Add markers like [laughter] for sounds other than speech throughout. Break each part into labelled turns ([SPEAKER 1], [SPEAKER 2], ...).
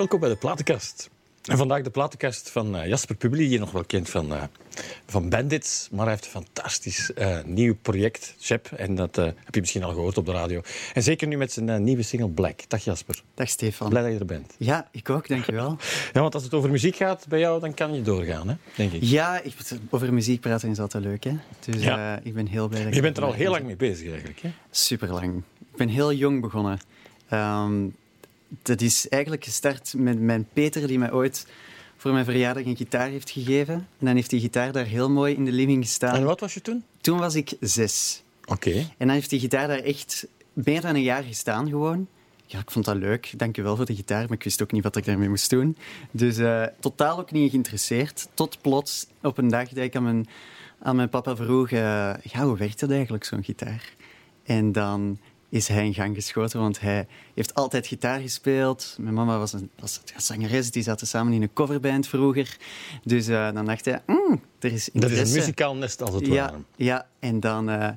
[SPEAKER 1] welkom bij de Platenkast. En vandaag de platenkast van uh, Jasper Publi, die je nog wel kent van, uh, van Bandits. Maar hij heeft een fantastisch uh, nieuw project, Chep. En dat heb je misschien al gehoord op de radio. En zeker nu met zijn nieuwe single Black. Dag Jasper.
[SPEAKER 2] Dag Stefan.
[SPEAKER 1] Blij dat je er bent.
[SPEAKER 2] Ja, ik ook, dankjewel. [laughs]
[SPEAKER 1] ja, want als het over muziek gaat bij jou, dan kan je doorgaan, hè? denk ik.
[SPEAKER 2] Ja, ik, over muziek praten is altijd leuk. Hè? Dus ja. ik ben heel blij dat
[SPEAKER 1] Je bent er al heel lang mee bezig eigenlijk, hè?
[SPEAKER 2] Super lang. Ik ben heel jong begonnen. Um, dat is eigenlijk gestart met mijn Peter, die mij ooit voor mijn verjaardag een gitaar heeft gegeven. En dan heeft die gitaar daar heel mooi in de living gestaan.
[SPEAKER 1] En wat was je toen?
[SPEAKER 2] Toen was ik zes.
[SPEAKER 1] Oké.
[SPEAKER 2] En dan heeft die gitaar daar echt meer dan een jaar gestaan gewoon. Ja, ik vond dat leuk. Dank je wel voor de gitaar, maar ik wist ook niet wat ik daarmee moest doen. Dus uh, totaal ook niet geïnteresseerd. Tot plots op een dag dat ik aan mijn, aan mijn papa vroeg... Uh, ja, hoe werkt dat eigenlijk, zo'n gitaar? En dan is hij in gang geschoten, want hij heeft altijd gitaar gespeeld. Mijn mama was een, was een zangeres, die zaten samen in een coverband vroeger. Dus uh, dan dacht hij, mm, er is interesse.
[SPEAKER 1] Dat is een muzikaal nest als het
[SPEAKER 2] ja,
[SPEAKER 1] ware.
[SPEAKER 2] Ja, en dan, uh,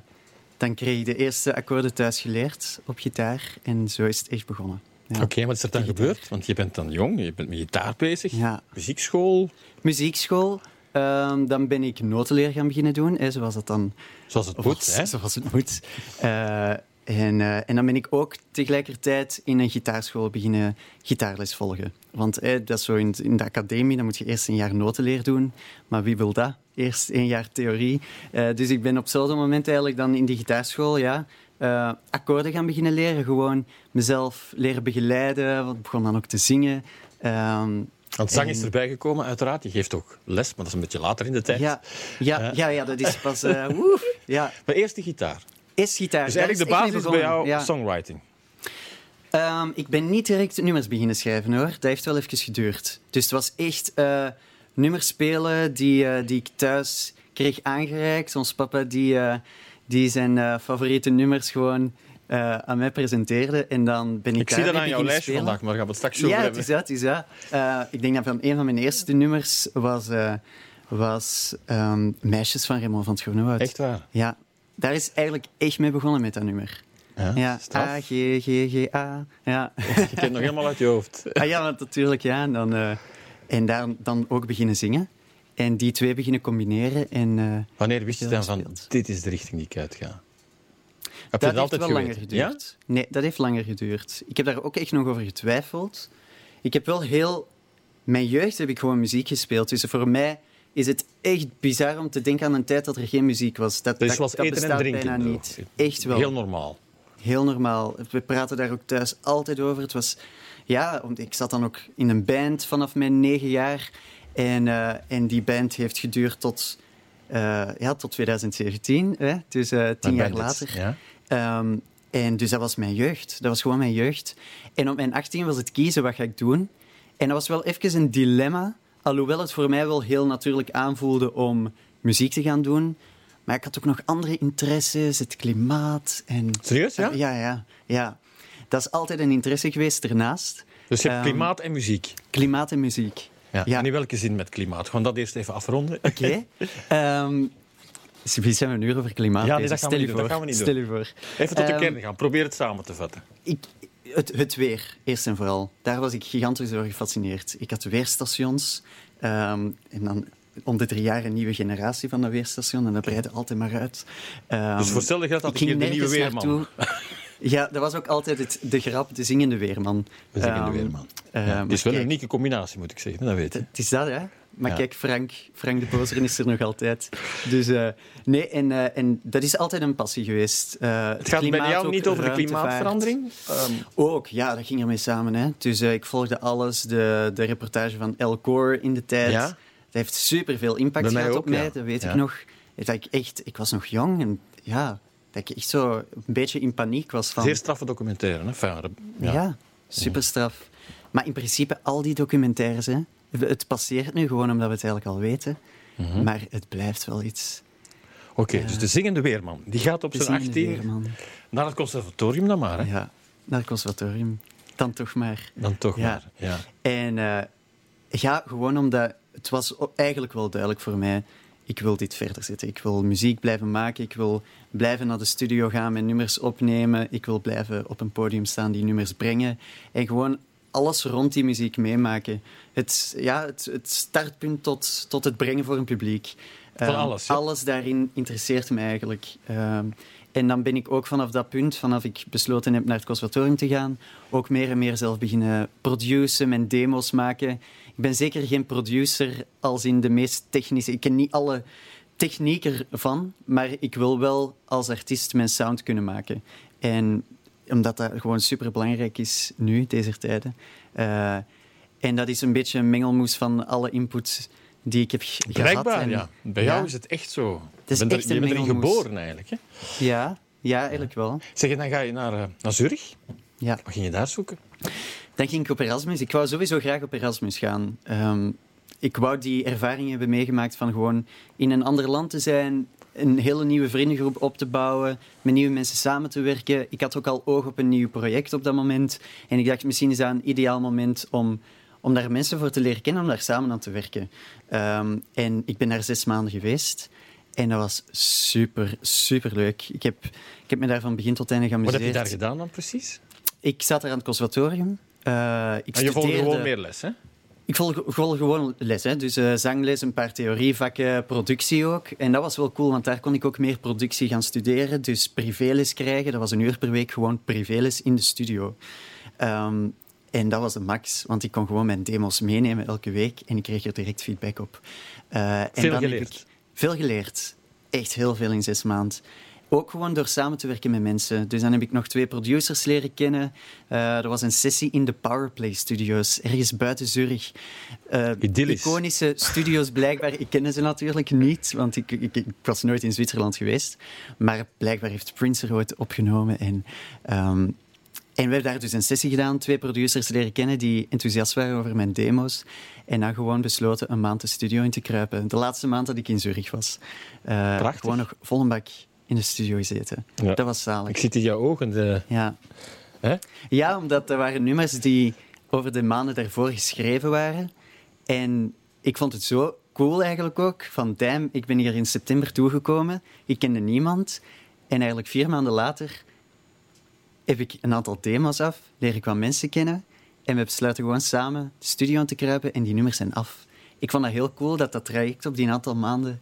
[SPEAKER 2] dan kreeg ik de eerste akkoorden thuis geleerd op gitaar. En zo is het echt begonnen.
[SPEAKER 1] Ja. Oké, okay, wat is er dan gebeurd? Want je bent dan jong, je bent met gitaar bezig.
[SPEAKER 2] Ja.
[SPEAKER 1] Muziekschool?
[SPEAKER 2] Muziekschool. Um, dan ben ik notenleer gaan beginnen doen, hè, zoals dat dan...
[SPEAKER 1] Zoals het moet, hè?
[SPEAKER 2] Zoals het moet. Uh, en, uh, en, dan ben ik ook tegelijkertijd in een gitaarschool beginnen gitaarles volgen. Want eh, dat is zo in, in, de academie, dan moet je eerst een jaar notenleer doen. Maar wie wil dat? Eerst een jaar theorie. Uh, dus ik ben op zo'n moment eigenlijk dan in die gitaarschool ja, uh, akkoorden gaan beginnen leren. Gewoon mezelf leren begeleiden. Ik begon dan ook te zingen. Um,
[SPEAKER 1] want zang is erbij gekomen, uiteraard. Je geeft ook les, maar dat is een beetje later in de tijd.
[SPEAKER 2] Ja, ja, ja, ja dat is pas... woe, ja.
[SPEAKER 1] Maar eerst de gitaar
[SPEAKER 2] is gitaar.
[SPEAKER 1] Dus eigenlijk de basis bij jou ja. songwriting?
[SPEAKER 2] Um, ik ben niet direct nummers beginnen schrijven hoor. Dat heeft wel even geduurd. Dus het was echt uh, nummers spelen die, uh, die ik thuis kreeg aangereikt. Ons papa die, uh, die zijn favoriete nummers gewoon aan mij presenteerde. En dan ben ik
[SPEAKER 1] Ik zie dat aan jouw lijstje vandaag, maar gaan we het straks zo
[SPEAKER 2] ja,
[SPEAKER 1] hebben.
[SPEAKER 2] Ja, het is dat. Het is dat. ik denk dat van een van mijn eerste nummers was, was um, Meisjes van Raymond van het Groenewoud.
[SPEAKER 1] Echt waar?
[SPEAKER 2] Ja, daar is eigenlijk echt mee begonnen met dat nummer.
[SPEAKER 1] Ja,
[SPEAKER 2] ja. A, G, G, G, A. Ja.
[SPEAKER 1] Je kent nog helemaal uit je hoofd. [laughs]
[SPEAKER 2] Ah, ja, natuurlijk. Ja. En dan, uh, en daar, dan ook beginnen zingen. En die twee beginnen combineren. En, uh,
[SPEAKER 1] Wanneer wist je dan van, dit is de richting die ik uitga?
[SPEAKER 2] Heb dat, dat heeft wel langer geduurd. Ja? Nee, dat heeft langer geduurd. Ik heb daar ook echt nog over getwijfeld. Ik heb wel heel... Mijn jeugd heb ik gewoon muziek gespeeld. Dus voor mij is het echt bizar om te denken aan een tijd dat er geen muziek was. Dat,
[SPEAKER 1] dus
[SPEAKER 2] dat,
[SPEAKER 1] was
[SPEAKER 2] dat
[SPEAKER 1] eten
[SPEAKER 2] bestaat
[SPEAKER 1] en drinken.
[SPEAKER 2] bijna niet. Echt wel.
[SPEAKER 1] Heel normaal.
[SPEAKER 2] Heel normaal. We praten daar ook thuis altijd over. Het was, ja, ik zat dan ook in een band vanaf mijn negen jaar. En, uh, en die band heeft geduurd tot, uh, ja, tot 2017, hè? dus uh, tien jaar later.
[SPEAKER 1] Ja.
[SPEAKER 2] Um, en dus dat was mijn jeugd. Dat was gewoon mijn jeugd. En op mijn 18 was het kiezen, wat ga ik doen? En dat was wel even een dilemma. Alhoewel het voor mij wel heel natuurlijk aanvoelde om muziek te gaan doen. Maar ik had ook nog andere interesses, het klimaat. En,
[SPEAKER 1] Serieus, ja?
[SPEAKER 2] Ja, ja, ja. Dat is altijd een interesse geweest ernaast.
[SPEAKER 1] Dus je hebt
[SPEAKER 2] Um,
[SPEAKER 1] klimaat en muziek.
[SPEAKER 2] Klimaat en muziek.
[SPEAKER 1] Ja.
[SPEAKER 2] Ja.
[SPEAKER 1] En in welke zin met klimaat? Gewoon dat eerst even afronden.
[SPEAKER 2] Oké. [laughs] Ehm we zijn een uur over klimaat
[SPEAKER 1] Ja, nee, dat gaan we niet doen, dat
[SPEAKER 2] voor.
[SPEAKER 1] gaan we niet
[SPEAKER 2] Stel je voor.
[SPEAKER 1] Even tot de
[SPEAKER 2] Ehm,
[SPEAKER 1] kern gaan. Probeer het samen te vatten.
[SPEAKER 2] Ik, het, het weer, eerst en vooral. Daar was ik gigantisch door gefascineerd. Ik had weerstations. ehm, en dan om de drie jaar een nieuwe generatie van dat weerstation. En dat breidde altijd maar uit. Ehm,
[SPEAKER 1] Dus voor hetzelfde geld had
[SPEAKER 2] ik
[SPEAKER 1] ik de nieuwe
[SPEAKER 2] nergens
[SPEAKER 1] weerman. [laughs]
[SPEAKER 2] Ja, dat was ook altijd het, de grap, de zingende weerman.
[SPEAKER 1] De
[SPEAKER 2] Ehm,
[SPEAKER 1] weerman.
[SPEAKER 2] eh,
[SPEAKER 1] Ja, het is wel een unieke combinatie, moet ik zeggen. Dat weet je.
[SPEAKER 2] Het is dat, hè? Maar
[SPEAKER 1] Ja.
[SPEAKER 2] kijk, Frank, Frank de Bozeren is er nog altijd. Dus eh, nee, en, eh, en dat is altijd een passie geweest. Eh,
[SPEAKER 1] Het gaat bij jou niet over de
[SPEAKER 2] klimaatverandering.
[SPEAKER 1] Ehm,
[SPEAKER 2] Ook, ja, dat ging ermee samen. Hè. Dus eh, ik volgde alles, de, de reportage van El Gore in de tijd.
[SPEAKER 1] Ja?
[SPEAKER 2] Dat heeft superveel impact gehad
[SPEAKER 1] ook,
[SPEAKER 2] op mij,
[SPEAKER 1] ja.
[SPEAKER 2] dat weet
[SPEAKER 1] Ja.
[SPEAKER 2] ik nog. Dat ik, echt, ik was nog jong en ja, dat ik echt zo een beetje in paniek was van...
[SPEAKER 1] zeer straffe documentaire. Hè? Ja.
[SPEAKER 2] Ja, super straf. Maar in principe, al die documentaires, hè, het passeert nu gewoon omdat we het eigenlijk al weten.
[SPEAKER 1] Mhm.
[SPEAKER 2] Maar het blijft wel iets.
[SPEAKER 1] Oké, dus de zingende weerman. Die gaat op zijn
[SPEAKER 2] zingende
[SPEAKER 1] 18
[SPEAKER 2] weerman.
[SPEAKER 1] naar het conservatorium dan maar. Hè?
[SPEAKER 2] Ja, naar het conservatorium. Dan toch maar.
[SPEAKER 1] Dan toch
[SPEAKER 2] Ja.
[SPEAKER 1] maar. Ja.
[SPEAKER 2] En eh, ja, gewoon omdat het was eigenlijk wel duidelijk voor mij. Ik wil dit verder zetten. Ik wil muziek blijven maken. Ik wil blijven naar de studio gaan, mijn nummers opnemen. Ik wil blijven op een podium staan, die nummers brengen. En gewoon alles rond die muziek meemaken. Het, ja, het, het startpunt tot, tot het brengen voor een publiek.
[SPEAKER 1] Van
[SPEAKER 2] Ehm,
[SPEAKER 1] alles, ja.
[SPEAKER 2] Alles daarin interesseert me eigenlijk. Ehm, en dan ben ik ook vanaf dat punt, vanaf ik besloten heb naar het conservatorium te gaan, ook meer en meer zelf beginnen produceren, mijn demo's maken. Ik ben zeker geen producer als in de meest technische... Ik ken niet alle techniek ervan, maar ik wil wel als artiest mijn sound kunnen maken. En omdat dat gewoon super belangrijk is nu, deze tijden. Eh, en dat is een beetje een mengelmoes van alle inputs die ik heb gehad. En-
[SPEAKER 1] ja. Bij jou is het echt zo.
[SPEAKER 2] is
[SPEAKER 1] je bent, er-
[SPEAKER 2] echt een
[SPEAKER 1] je bent erin geboren eigenlijk. Hè?
[SPEAKER 2] Ja, ja, eigenlijk wel.
[SPEAKER 1] Zeg, dan ga je naar, eh, naar Zurich.
[SPEAKER 2] Ja.
[SPEAKER 1] Wat ging je daar zoeken?
[SPEAKER 2] Dan ging ik op Erasmus. Ik wou sowieso graag op Erasmus gaan. Ehm, ik wou die ervaring hebben meegemaakt van gewoon in een ander land te zijn, een hele nieuwe vriendengroep op te bouwen, met nieuwe mensen samen te werken. Ik had ook al oog op een nieuw project op dat moment. En ik dacht, misschien is dat een ideaal moment om, om daar mensen voor te leren kennen, om daar samen aan te werken. Ehm, en ik ben daar zes maanden geweest. En dat was super, super leuk. Ik heb, ik heb me daar van begin tot einde
[SPEAKER 1] Wat
[SPEAKER 2] geamuseerd.
[SPEAKER 1] heb je daar gedaan dan precies?
[SPEAKER 2] Ik zat er aan het conservatorium. Eh, ik
[SPEAKER 1] En je volgde gewoon meer les, hè?
[SPEAKER 2] Ik volg, volg gewoon les. Hè. Dus eh, zangles, een paar theorievakken, productie ook. En dat was wel cool, want daar kon ik ook meer productie gaan studeren. Dus privéles krijgen. Dat was een uur per week gewoon privéles in de studio. Ehm, en dat was de max, want ik kon gewoon mijn demos meenemen elke week en ik kreeg er direct feedback op. Eh, en
[SPEAKER 1] Veel
[SPEAKER 2] dan heb
[SPEAKER 1] geleerd.
[SPEAKER 2] ik veel geleerd. Echt heel veel in zes maanden. Ook gewoon door samen te werken met mensen. Dus dan heb ik nog twee producers leren kennen. Eh, er was een sessie in de Powerplay Studios, ergens buiten Zurich. Eh, iconische studios blijkbaar. Ik kende ze natuurlijk niet, want ik, ik, ik was nooit in Zwitserland geweest. Maar blijkbaar heeft Prince er ooit opgenomen. En, ehm, en we hebben daar dus een sessie gedaan, twee producers leren kennen die enthousiast waren over mijn demo's. En dan gewoon besloten een maand de studio in te kruipen. De laatste maand dat ik in Zurich was. Eh,
[SPEAKER 1] Prachtig.
[SPEAKER 2] Gewoon nog vol een bak in de studio gezeten.
[SPEAKER 1] Ja.
[SPEAKER 2] Dat was zalig.
[SPEAKER 1] Ik zit in jouw ogen. De...
[SPEAKER 2] Ja.
[SPEAKER 1] Hè?
[SPEAKER 2] ja, omdat er waren nummers die over de maanden daarvoor geschreven waren. En ik vond het zo cool eigenlijk ook. Van, damn, ik ben hier in september toegekomen. Ik kende niemand. En eigenlijk vier maanden later heb ik een aantal demos af, leer ik wat mensen kennen. En we besluiten gewoon samen de studio aan te kruipen en die nummers zijn af. Ik vond dat heel cool dat dat traject op die aantal maanden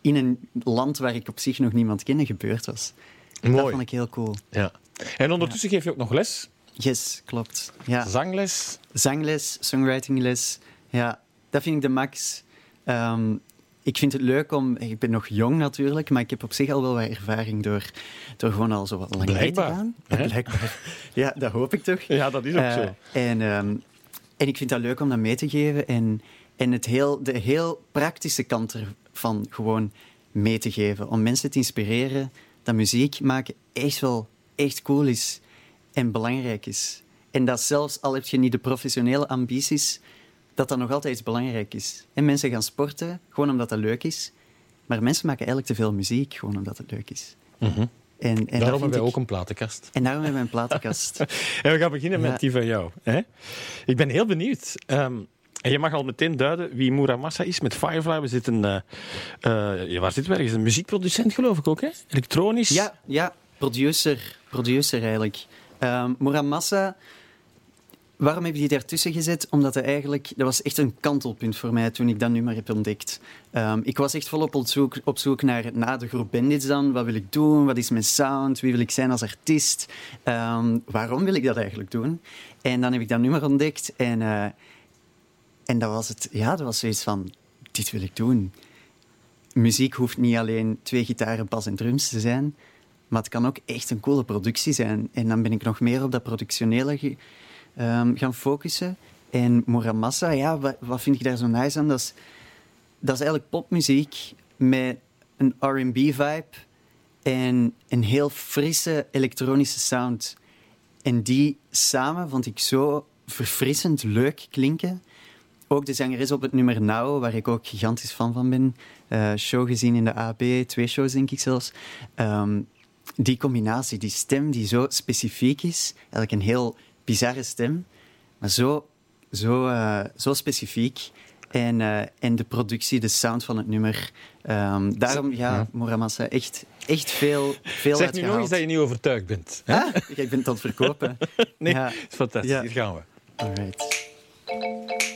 [SPEAKER 2] in een land waar ik op zich nog niemand kende gebeurd was. Dat
[SPEAKER 1] Mooi.
[SPEAKER 2] vond ik heel cool.
[SPEAKER 1] Ja. En ondertussen geef je ook nog les.
[SPEAKER 2] Yes, klopt. Ja.
[SPEAKER 1] Zangles.
[SPEAKER 2] Zangles, songwritingles. Ja, dat vind ik de max. Ehm, ik vind het leuk om... Ik ben nog jong natuurlijk, maar ik heb op zich al wel wat ervaring door, door gewoon al zo wat lang mee te gaan.
[SPEAKER 1] hè? [laughs]
[SPEAKER 2] Blijkbaar. Ja, dat hoop ik toch.
[SPEAKER 1] Ja, dat is ook
[SPEAKER 2] Eh,
[SPEAKER 1] zo.
[SPEAKER 2] En, ehm, en ik vind dat leuk om dat mee te geven en, en het heel, de heel praktische kant ervan gewoon mee te geven. Om mensen te inspireren dat muziek maken echt wel echt cool is en belangrijk is. En dat zelfs al heb je niet de professionele ambities, dat dat nog altijd iets belangrijk is. En mensen gaan sporten gewoon omdat dat leuk is. Maar mensen maken eigenlijk te veel muziek gewoon omdat het leuk is.
[SPEAKER 1] Mhm.
[SPEAKER 2] En, en
[SPEAKER 1] Daarom hebben wij
[SPEAKER 2] ik-
[SPEAKER 1] ook een platenkast.
[SPEAKER 2] En daarom hebben we een platenkast. [laughs]
[SPEAKER 1] En we gaan beginnen
[SPEAKER 2] Ja.
[SPEAKER 1] met die van jou. Hè? Ik ben heel benieuwd. Ehm, en je mag al meteen duiden wie Muramasa is met Firefly. We zitten, eh, eh, waar zitten we ergens? Een muziekproducent geloof ik ook, hè? Elektronisch.
[SPEAKER 2] Ja, ja producer, producer eigenlijk. Ehm Muramasa, waarom heb je die daartussen gezet? Omdat hij eigenlijk, dat was echt een kantelpunt voor mij toen ik dat nummer heb ontdekt. Ehm, ik was echt volop op zoek, op zoek naar na de groep Bandits dan. Wat wil ik doen? Wat is mijn sound? Wie wil ik zijn als artiest? Ehm, waarom wil ik dat eigenlijk doen? En dan heb ik dat nummer ontdekt en, eh, en dat was het. Ja, dat was zoiets van, dit wil ik doen. Muziek hoeft niet alleen twee gitaren, bas en drums te zijn. Maar het kan ook echt een coole productie zijn. En dan ben ik nog meer op dat productionele ehm, gaan focussen. En Muramasa, ja, wat, wat vind ik daar zo nice aan? Dat is, dat is eigenlijk popmuziek met een R&B-vibe en een heel frisse elektronische sound. En die samen vond ik zo verfrissend leuk klinken. Ook de zangeres op het nummer Now, waar ik ook gigantisch fan van ben. Eh, show gezien in de AB, twee shows denk ik zelfs. Ehm, die combinatie, die stem die zo specifiek is, eigenlijk een heel bizarre stem, maar zo, zo, eh, zo specifiek. En, eh, en de productie, de sound van het nummer. Ehm, daarom, ja,
[SPEAKER 1] Ja.
[SPEAKER 2] Muramasa, echt, echt veel, veel
[SPEAKER 1] Zeg nu nog eens dat je niet overtuigd bent. Hè?
[SPEAKER 2] Ah, ik ben het aan het verkopen. [laughs]
[SPEAKER 1] Nee,
[SPEAKER 2] Ja.
[SPEAKER 1] fantastisch.
[SPEAKER 2] Ja.
[SPEAKER 1] Hier gaan we.
[SPEAKER 2] Alright.
[SPEAKER 3] Payments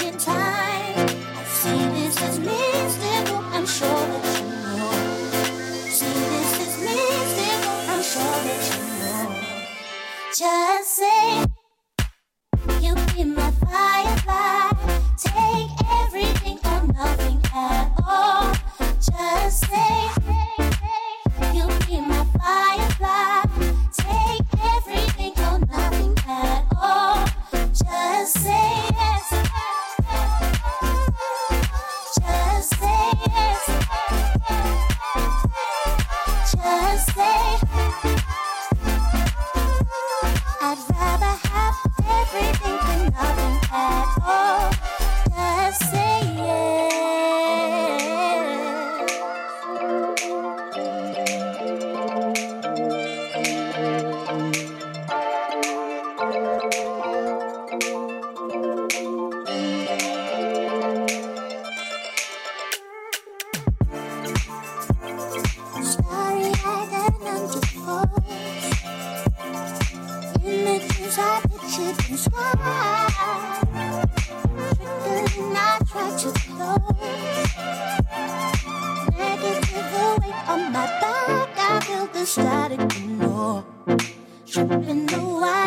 [SPEAKER 3] No, the.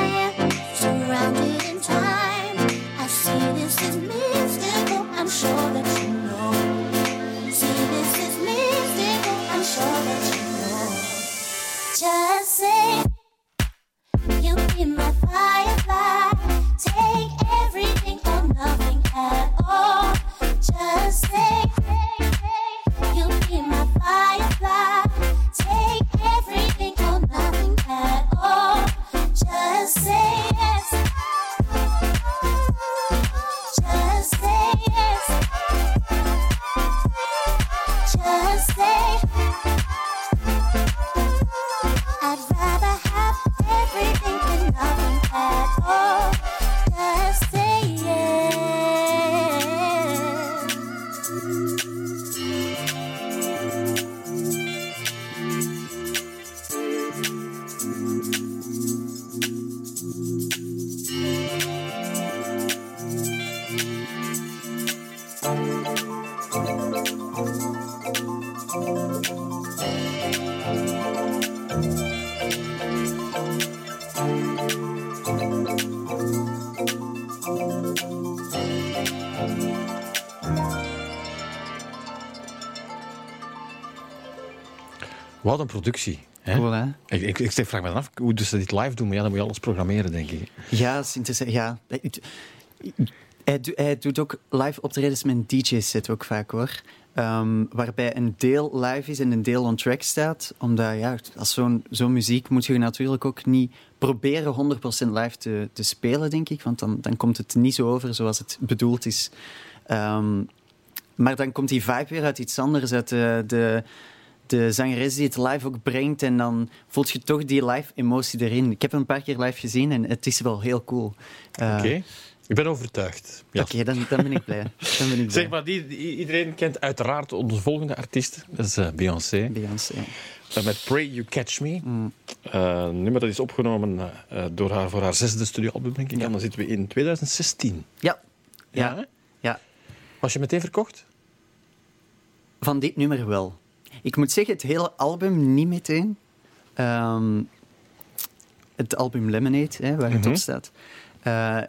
[SPEAKER 1] Productie. Hè?
[SPEAKER 2] Cool, hè?
[SPEAKER 1] Ik, ik, ik vraag me dan af hoe dus ze dit live doen, maar ja, dan moet je alles programmeren, denk ik.
[SPEAKER 2] Ja, dat is interessant. Ja. Hij, do- hij doet ook live optredens met een DJ-set ook vaak hoor. Ehm, waarbij een deel live is en een deel on track staat. Omdat ja, als zo'n zo'n muziek moet je natuurlijk ook niet proberen 100% live te, te spelen, denk ik. Want dan, dan komt het niet zo over zoals het bedoeld is. Ehm, maar dan komt die vibe weer uit iets anders, uit de, de, de zangeres die het live ook brengt. En dan voelt je toch die live emotie erin. Ik heb hem een paar keer live gezien en het is wel heel cool. Eh,
[SPEAKER 1] Oké, ik ben overtuigd. Ja.
[SPEAKER 2] Oké, dan, dan ben ik blij. Dan ben ik blij.
[SPEAKER 1] Zeg maar, die, iedereen kent uiteraard onze volgende artiest. Dat is eh, Beyoncé.
[SPEAKER 2] Beyoncé.
[SPEAKER 1] Eh, met Pray You Catch Me.
[SPEAKER 2] Mm.
[SPEAKER 1] Een nummer dat is opgenomen door haar voor haar zesde studioalbum, denk ik.
[SPEAKER 2] Ja.
[SPEAKER 1] En dan zitten we in 2016.
[SPEAKER 2] Ja.
[SPEAKER 1] Ja,
[SPEAKER 2] Ja. ja.
[SPEAKER 1] Was je meteen verkocht?
[SPEAKER 2] Van dit nummer wel. Ik moet zeggen, het hele album niet meteen. Ehm, het album Lemonade, hè, waar het
[SPEAKER 1] Mhm.
[SPEAKER 2] op staat. Eh,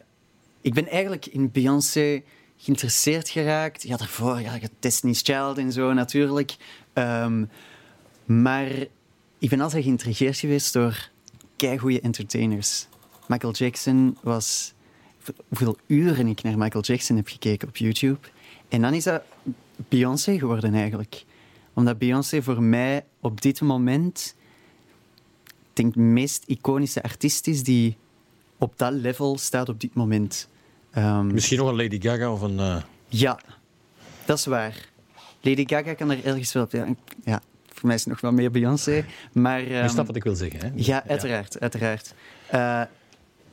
[SPEAKER 2] ik ben eigenlijk in Beyoncé geïnteresseerd geraakt. Ja, daarvoor, ja, Destiny's Child en zo natuurlijk. Ehm, maar ik ben altijd geïntrigeerd geweest door keigoede entertainers. Michael Jackson was... Hoeveel uren ik naar Michael Jackson heb gekeken op YouTube. En dan is dat Beyoncé geworden eigenlijk. Omdat Beyoncé voor mij op dit moment denk de meest iconische artiest is die op dat level staat op dit moment. Ehm,
[SPEAKER 1] Misschien nog een Lady Gaga of een... eh,
[SPEAKER 2] ja, dat is waar. Lady Gaga kan er ergens wel op. Ja, ja, voor mij is het nog wel meer Beyoncé. Maar,
[SPEAKER 1] je
[SPEAKER 2] ehm,
[SPEAKER 1] snapt wat ik wil zeggen, hè?
[SPEAKER 2] ja, uiteraard. uiteraard. Eh,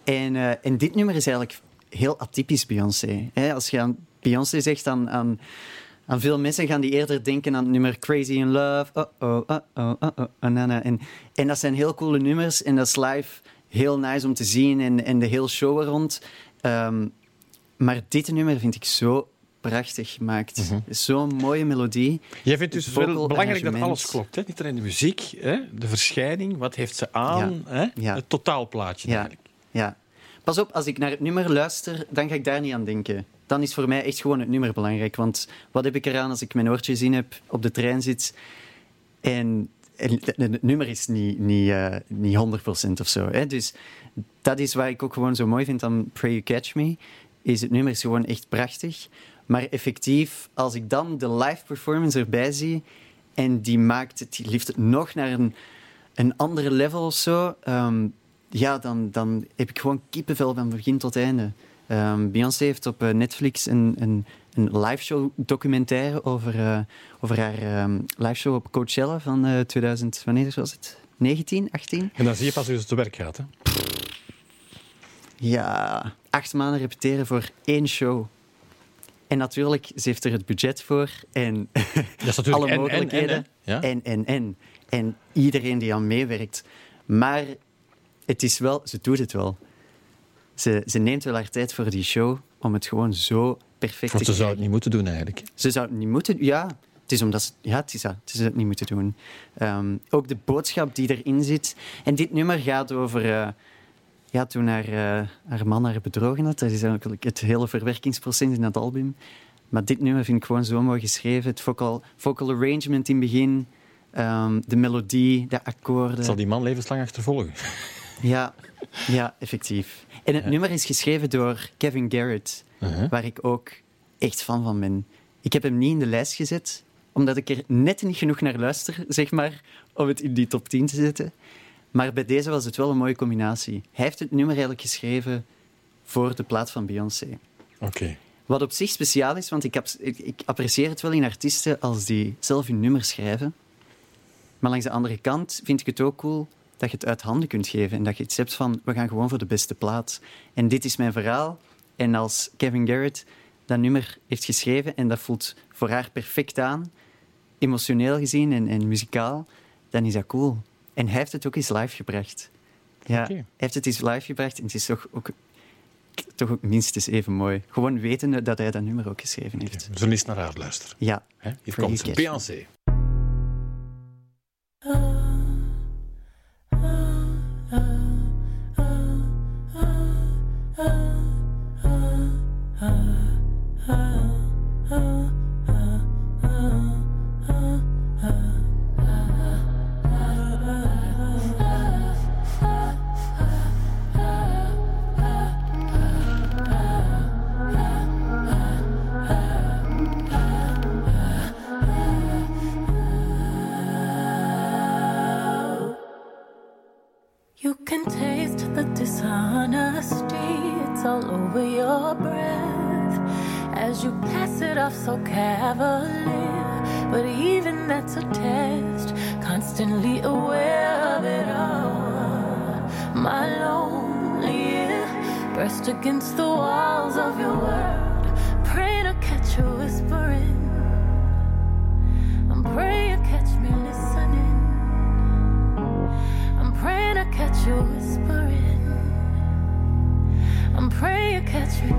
[SPEAKER 2] en, eh, en dit nummer is eigenlijk heel atypisch Beyoncé. Als je aan Beyoncé zegt, aan, aan, aan veel mensen gaan die eerder denken aan het nummer Crazy in Love. Oh oh, oh oh, oh oh, oh, na. En, en dat zijn heel coole nummers en dat is live heel nice om te zien en, en de hele show er rond. Ehm, maar dit nummer vind ik zo prachtig gemaakt. Zo'n mooie melodie.
[SPEAKER 1] Jij vindt dus wel belangrijk dat alles klopt. Hè? Niet alleen de muziek, hè? de verschijning, wat heeft ze aan, hè?
[SPEAKER 2] Ja.
[SPEAKER 1] het totaalplaatje
[SPEAKER 2] Ja.
[SPEAKER 1] eigenlijk.
[SPEAKER 2] Ja. Pas op, als ik naar het nummer luister, dan ga ik daar niet aan denken. Dan is voor mij echt gewoon het nummer belangrijk. Want wat heb ik eraan als ik mijn oortjes in heb, op de trein zit en, en het nummer is niet, niet, eh, niet 100% of zo. Hè? Dus dat is wat ik ook gewoon zo mooi vind aan Pray You Catch Me. Is het nummer is gewoon echt prachtig. Maar effectief, als ik dan de live performance erbij zie en die maakt het, die lift het nog naar een, een andere level of zo, ehm, ja, dan, dan heb ik gewoon kippenvel van begin tot einde. Ehm, Beyoncé heeft op eh, Netflix een, een, een liveshow documentaire over, eh, over haar ehm, liveshow op Coachella van eh 2000, wanneer was het? 19, 18?
[SPEAKER 1] En dan zie je pas hoe ze te werk gaat. Hè?
[SPEAKER 2] Ja, acht maanden repeteren voor één show. En natuurlijk, ze heeft er het budget voor en [laughs]
[SPEAKER 1] Dat is natuurlijk
[SPEAKER 2] alle
[SPEAKER 1] en, en,
[SPEAKER 2] mogelijkheden.
[SPEAKER 1] en, ja?
[SPEAKER 2] en, en, en. En iedereen die aan meewerkt. Maar het is wel, ze doet het wel. Ze, ze neemt wel haar tijd voor die show om het gewoon zo perfect
[SPEAKER 1] Want
[SPEAKER 2] te
[SPEAKER 1] ze zou het niet moeten doen eigenlijk.
[SPEAKER 2] Ze zou het niet moeten... Ja, het is omdat ze... Ja, het is dat. Het niet moeten doen. Ehm, ook de boodschap die erin zit. En dit nummer gaat over... eh, ja, toen haar, eh, haar man haar bedrogen had. Dat is eigenlijk het hele verwerkingsproces in dat album. Maar dit nummer vind ik gewoon zo mooi geschreven. Het vocal, vocal arrangement in het begin. ehm, de melodie, de akkoorden.
[SPEAKER 1] Zal die man levenslang achtervolgen?
[SPEAKER 2] Ja, ja, effectief. En het nummer is geschreven door Kevin Garrett,
[SPEAKER 1] Uh-huh.
[SPEAKER 2] waar ik ook echt fan van ben. Ik heb hem niet in de lijst gezet, omdat ik er net niet genoeg naar luister, zeg maar, om het in die top 10 te zetten. Maar bij deze was het wel een mooie combinatie. Hij heeft het nummer eigenlijk geschreven voor de plaat van Beyoncé.
[SPEAKER 1] Oké.
[SPEAKER 2] Wat op zich speciaal is, want ik, ik, ik apprecieer het wel in artiesten als die zelf hun nummer schrijven. Maar langs de andere kant vind ik het ook cool dat je het uit handen kunt geven en dat je iets hebt van, we gaan gewoon voor de beste plaat. En dit is mijn verhaal. En als Kevin Garrett dat nummer heeft geschreven en dat voelt voor haar perfect aan, emotioneel gezien en, en muzikaal, dan is dat cool. En hij heeft het ook eens live gebracht. Ja, hij heeft het eens live gebracht en het is toch ook, toch ook minstens even mooi. Gewoon wetende dat hij dat nummer ook geschreven heeft.
[SPEAKER 1] We zullen eens naar haar luisteren.
[SPEAKER 2] Ja.
[SPEAKER 1] Hè? Hier komt. Beyoncé.
[SPEAKER 4] You all over your breath as you pass it off so cavalier. But even that's a test, constantly aware of it all. My lonely ear pressed against the walls of your world, praying to catch you whispering. I'm praying you catch me listening. I'm praying I catch you whispering. Praying you catch me.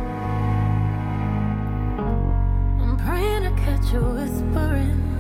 [SPEAKER 4] I'm praying I catch you whispering.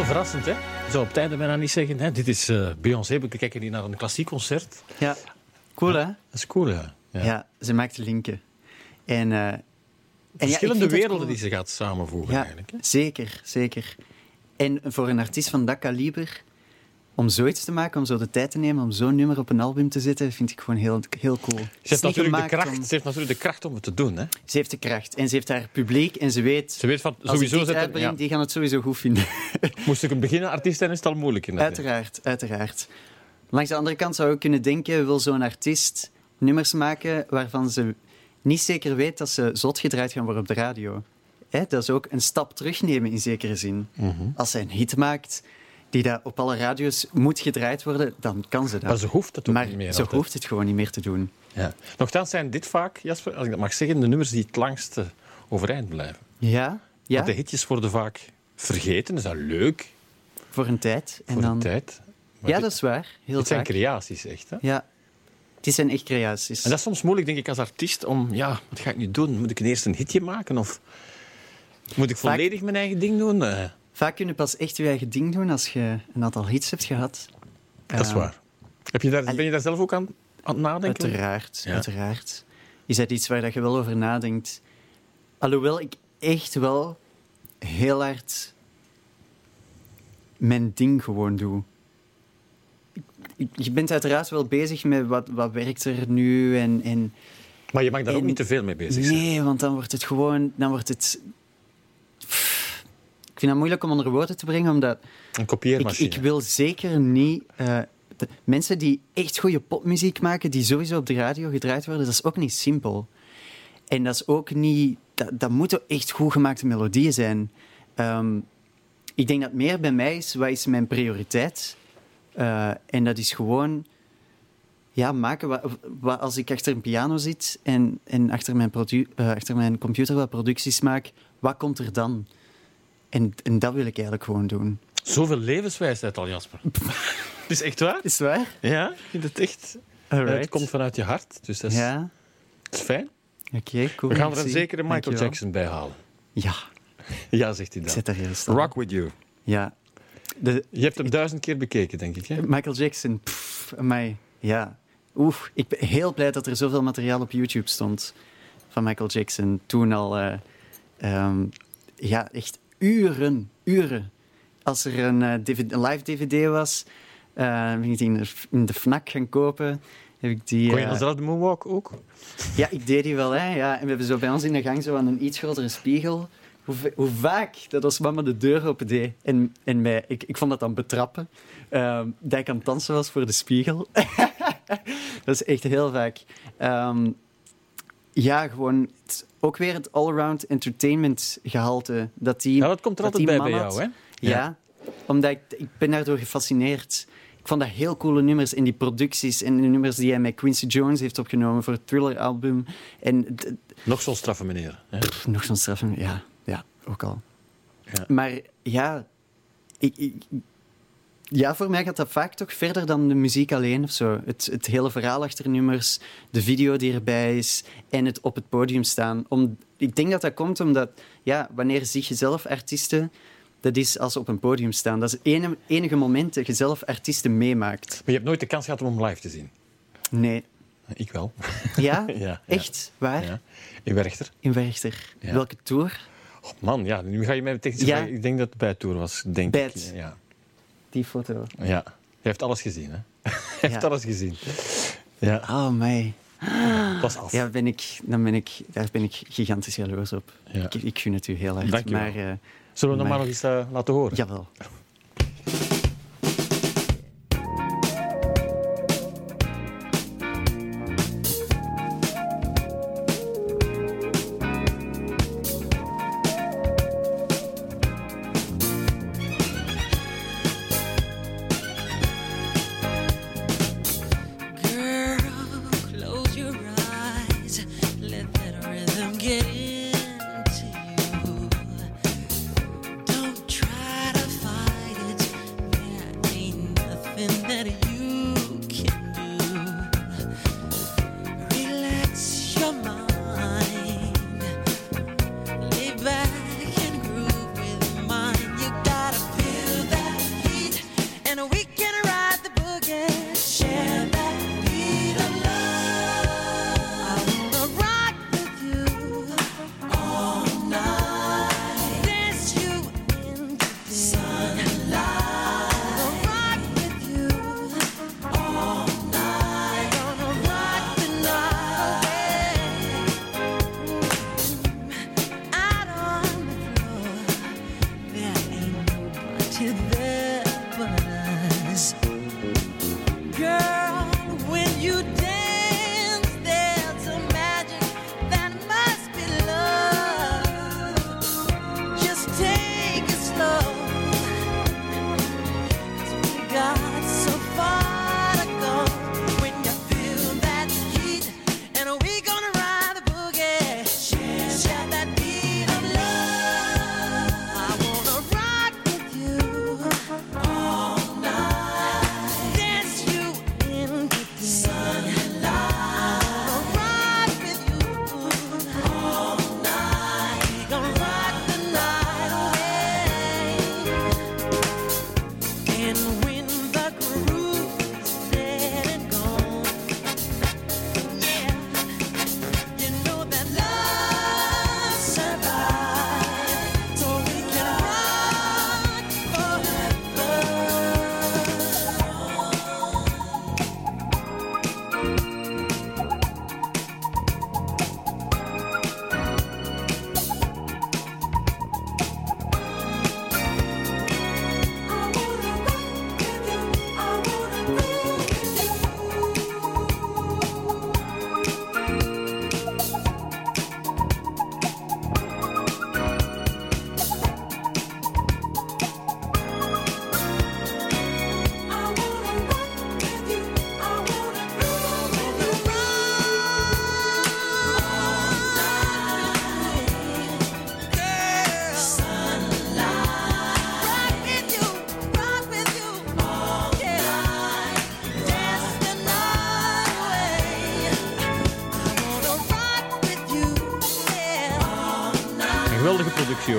[SPEAKER 1] Wel verrassend, hè? Zo op het einde bijna niet zeggen. Hè? Dit is eh, Beyoncé. We kijken hier naar een klassiek concert.
[SPEAKER 2] Ja, cool hè?
[SPEAKER 1] Dat is cool, ja.
[SPEAKER 2] Ja,
[SPEAKER 1] ja.
[SPEAKER 2] ze maakt linken. En, eh, en ja, ik
[SPEAKER 1] Verschillende werelden
[SPEAKER 2] cool.
[SPEAKER 1] die ze gaat samenvoegen,
[SPEAKER 2] Ja,
[SPEAKER 1] eigenlijk. Hè?
[SPEAKER 2] zeker, zeker. En voor een artiest van dat kaliber, om zoiets te maken, om zo de tijd te nemen om zo'n nummer op een album te zetten, vind ik gewoon heel, heel cool.
[SPEAKER 1] Ze heeft, natuurlijk de kracht,
[SPEAKER 2] om-
[SPEAKER 1] ze heeft natuurlijk de kracht om het te doen. Hè?
[SPEAKER 2] Ze heeft de kracht en ze heeft haar publiek en ze weet...
[SPEAKER 1] Ze weet van, sowieso ja,
[SPEAKER 2] die gaan het sowieso goed vinden. [laughs]
[SPEAKER 1] moest ik een beginnen artiest zijn, is het al moeilijk. inderdaad.
[SPEAKER 2] Uiteraard, uiteraard. Langs de andere kant zou ik kunnen denken, wil zo'n artiest nummers maken waarvan ze niet zeker weet dat ze zot gedraaid gaan worden op de radio. Hè, dat is ook een stap terugnemen in zekere zin.
[SPEAKER 1] Mhm.
[SPEAKER 2] Als zij een hit maakt die daar op alle radio's moet gedraaid worden, dan kan ze dat.
[SPEAKER 1] Maar ze hoeft het ook
[SPEAKER 2] Maar
[SPEAKER 1] niet meer.
[SPEAKER 2] ze
[SPEAKER 1] altijd.
[SPEAKER 2] hoeft het gewoon niet meer te doen.
[SPEAKER 1] Ja. Nochtans zijn dit vaak, Jasper, als ik dat mag zeggen, de nummers die het langste overeind blijven.
[SPEAKER 2] Ja, ja
[SPEAKER 1] Want de hitjes worden vaak vergeten, is dat leuk
[SPEAKER 2] voor een tijd. En
[SPEAKER 1] voor
[SPEAKER 2] dan...
[SPEAKER 1] de tijd. Maar
[SPEAKER 2] Ja,
[SPEAKER 1] dit,
[SPEAKER 2] dat is waar. Heel
[SPEAKER 1] dit zijn creaties, echt. Hè?
[SPEAKER 2] Ja, het zijn echt creaties.
[SPEAKER 1] En dat is soms moeilijk, denk ik, als artiest, om, ja, wat ga ik nu doen? Moet ik eerst een hitje maken? Of moet ik
[SPEAKER 2] Vaak-
[SPEAKER 1] volledig mijn eigen ding doen?
[SPEAKER 2] Vaak kun je pas echt je eigen ding doen als je een aantal hits hebt gehad.
[SPEAKER 1] dat is
[SPEAKER 2] Eh,
[SPEAKER 1] waar. Heb je daar,
[SPEAKER 2] en-
[SPEAKER 1] ben je daar zelf ook aan, aan het nadenken?
[SPEAKER 2] Uiteraard,
[SPEAKER 1] Ja.
[SPEAKER 2] uiteraard. Is dat iets waar dat je wel over nadenkt? Alhoewel ik echt wel heel hard mijn ding gewoon doe. Je bent uiteraard wel bezig met wat, wat werkt er nu en, en
[SPEAKER 1] Maar je mag daar ook niet te veel mee bezig zijn.
[SPEAKER 2] nee, want dan wordt het gewoon, dan wordt het. Vind dat moeilijk om onder woorden te brengen, omdat
[SPEAKER 1] Een
[SPEAKER 2] ik,
[SPEAKER 1] kopieermachine.
[SPEAKER 2] ik wil zeker niet. eh, de- mensen die echt goede popmuziek maken, die sowieso op de radio gedraaid worden, dat is ook niet simpel. En dat is ook niet. Dat, dat moeten echt goed gemaakte melodieën zijn. Ehm, ik denk dat meer bij mij is, wat is mijn prioriteit? Eh, en dat is gewoon. Ja, maken wat, wat- als ik achter een piano zit en, en achter, mijn produ- eh, achter mijn computer wat producties maak, wat komt er dan? En, en dat wil ik eigenlijk gewoon doen.
[SPEAKER 1] Zoveel levenswijsheid al, Jasper. Het [laughs] is echt waar?
[SPEAKER 2] Is het waar?
[SPEAKER 1] Ja, ik vind het echt.
[SPEAKER 2] Alright.
[SPEAKER 1] Het komt vanuit je hart, dus dat is,
[SPEAKER 2] Ja,
[SPEAKER 1] dat is fijn.
[SPEAKER 2] oké, cool.
[SPEAKER 1] We gaan er een zekere Michael
[SPEAKER 2] Dankjewel.
[SPEAKER 1] Jackson bij halen.
[SPEAKER 2] Ja,
[SPEAKER 1] Ja, zegt hij
[SPEAKER 2] ik
[SPEAKER 1] dan.
[SPEAKER 2] zit daar heel stil.
[SPEAKER 1] Rock with you.
[SPEAKER 2] Ja. De,
[SPEAKER 1] Je hebt hem duizend keer bekeken, denk ik. Hè?
[SPEAKER 2] Michael Jackson, pff, mij. Ja. Oef, ik ben heel blij dat er zoveel materiaal op YouTube stond van Michael Jackson. Toen al, eh, ehm, ja, echt uren, uren. Als er een, eh, DVD een live DVD was, eh, ben ik die in de, in de FNAC gaan kopen. Heb ik die,
[SPEAKER 1] Kon je
[SPEAKER 2] eh,
[SPEAKER 1] zelf de moonwalk ook?
[SPEAKER 2] Ja, ik deed die wel, hè. Ja, en we hebben zo bij ons in de gang zo aan een iets grotere spiegel. Hoe, va- hoe vaak dat als mama de deur open deed en, en mij, ik, ik vond dat dan betrappen, ehm, dat ik aan het dansen was voor de spiegel. [laughs] dat is echt heel vaak. Ehm, ja, gewoon het- ook weer het allround entertainment gehalte. Dat die,
[SPEAKER 1] Ja, dat komt er
[SPEAKER 2] dat
[SPEAKER 1] altijd bij bij jou, hè?
[SPEAKER 2] Ja, omdat ik, ik ben daardoor gefascineerd. Ik vond dat heel coole nummers in die producties en de nummers die hij met Quincy Jones heeft opgenomen voor het Thriller-album. En
[SPEAKER 1] Nog zo'n straffe meneer. Hè?
[SPEAKER 2] pff, nog zo'n straf. Ja, ja, ook al.
[SPEAKER 1] Ja.
[SPEAKER 2] Maar ja, ik, ik- ja, voor mij gaat dat vaak toch verder dan de muziek alleen of zo. Het, het hele verhaal achter nummers, de video die erbij is en het op het podium staan. Om, ik denk dat dat komt omdat, ja, wanneer zie je zelf artiesten, dat is als ze op een podium staan. Dat is het enige moment dat je zelf artiesten meemaakt.
[SPEAKER 1] Maar je hebt nooit de kans gehad om hem live te zien.
[SPEAKER 2] Nee.
[SPEAKER 1] Ik wel.
[SPEAKER 2] Ja? [laughs]
[SPEAKER 1] Ja, ja.
[SPEAKER 2] Echt? Waar?
[SPEAKER 1] Ja. In Werchter.
[SPEAKER 2] In Werchter. Welke tour?
[SPEAKER 1] Oh, man, ja, nu ga je mij meteen
[SPEAKER 2] Ja.
[SPEAKER 1] Ik denk dat het bij Tour was. Denk
[SPEAKER 2] Bij
[SPEAKER 1] ik.
[SPEAKER 2] het-
[SPEAKER 1] Ja.
[SPEAKER 2] Die foto.
[SPEAKER 1] ja. Hij heeft alles gezien, hè? Hij heeft alles gezien. Ja,
[SPEAKER 2] Oh, mij.
[SPEAKER 1] was af.
[SPEAKER 2] Ja, ben ik, dan ben ik, daar ben ik gigantisch jaloers op.
[SPEAKER 1] Ja.
[SPEAKER 2] Ik, ik gun het u heel erg.
[SPEAKER 1] Dank je wel.
[SPEAKER 2] maar, eh,
[SPEAKER 1] Zullen we hem
[SPEAKER 2] maar-
[SPEAKER 1] maar nog eens eh, laten horen?
[SPEAKER 2] jawel.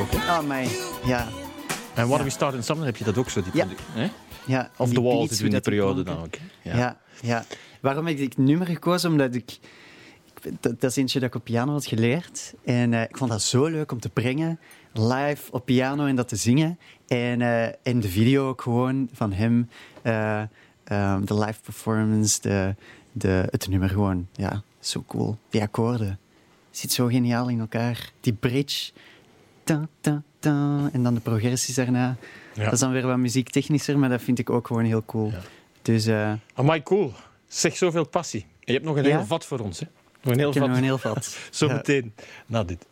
[SPEAKER 1] Ook. Hè?
[SPEAKER 2] Oh. Ja.
[SPEAKER 1] En What
[SPEAKER 2] Ja.
[SPEAKER 1] We Start in Summer heb je dat ook zo. Die
[SPEAKER 2] Ja.
[SPEAKER 1] hè?
[SPEAKER 2] ja.
[SPEAKER 1] Of The Wall
[SPEAKER 2] hoe
[SPEAKER 1] in die periode dan ook. hè?
[SPEAKER 2] Ja. Ja, Waarom heb ik dit nummer gekozen? Omdat ik... ik- Dat, dat is eentje dat ik op piano had geleerd. En eh, ik vond dat zo leuk om te brengen. Live op piano en dat te zingen. En, eh, en de video ook gewoon van hem. eh, ehm, de live performance. De, de, het nummer gewoon. Ja, zo cool. Die akkoorden. Zit zo geniaal in elkaar. Die bridge. Ta, ta, ta, en dan de progressies daarna.
[SPEAKER 1] Ja.
[SPEAKER 2] Dat is dan weer wat muziektechnischer, maar dat vind ik ook gewoon heel cool. Dus eh
[SPEAKER 1] Amai, cool. Zeg zoveel passie. En je hebt nog een
[SPEAKER 2] Ja?
[SPEAKER 1] heel vat voor ons. Hè? Nog een heel
[SPEAKER 2] ik
[SPEAKER 1] vat.
[SPEAKER 2] nog een heel vat. [laughs]
[SPEAKER 1] Zo
[SPEAKER 2] Ja.
[SPEAKER 1] meteen na dit.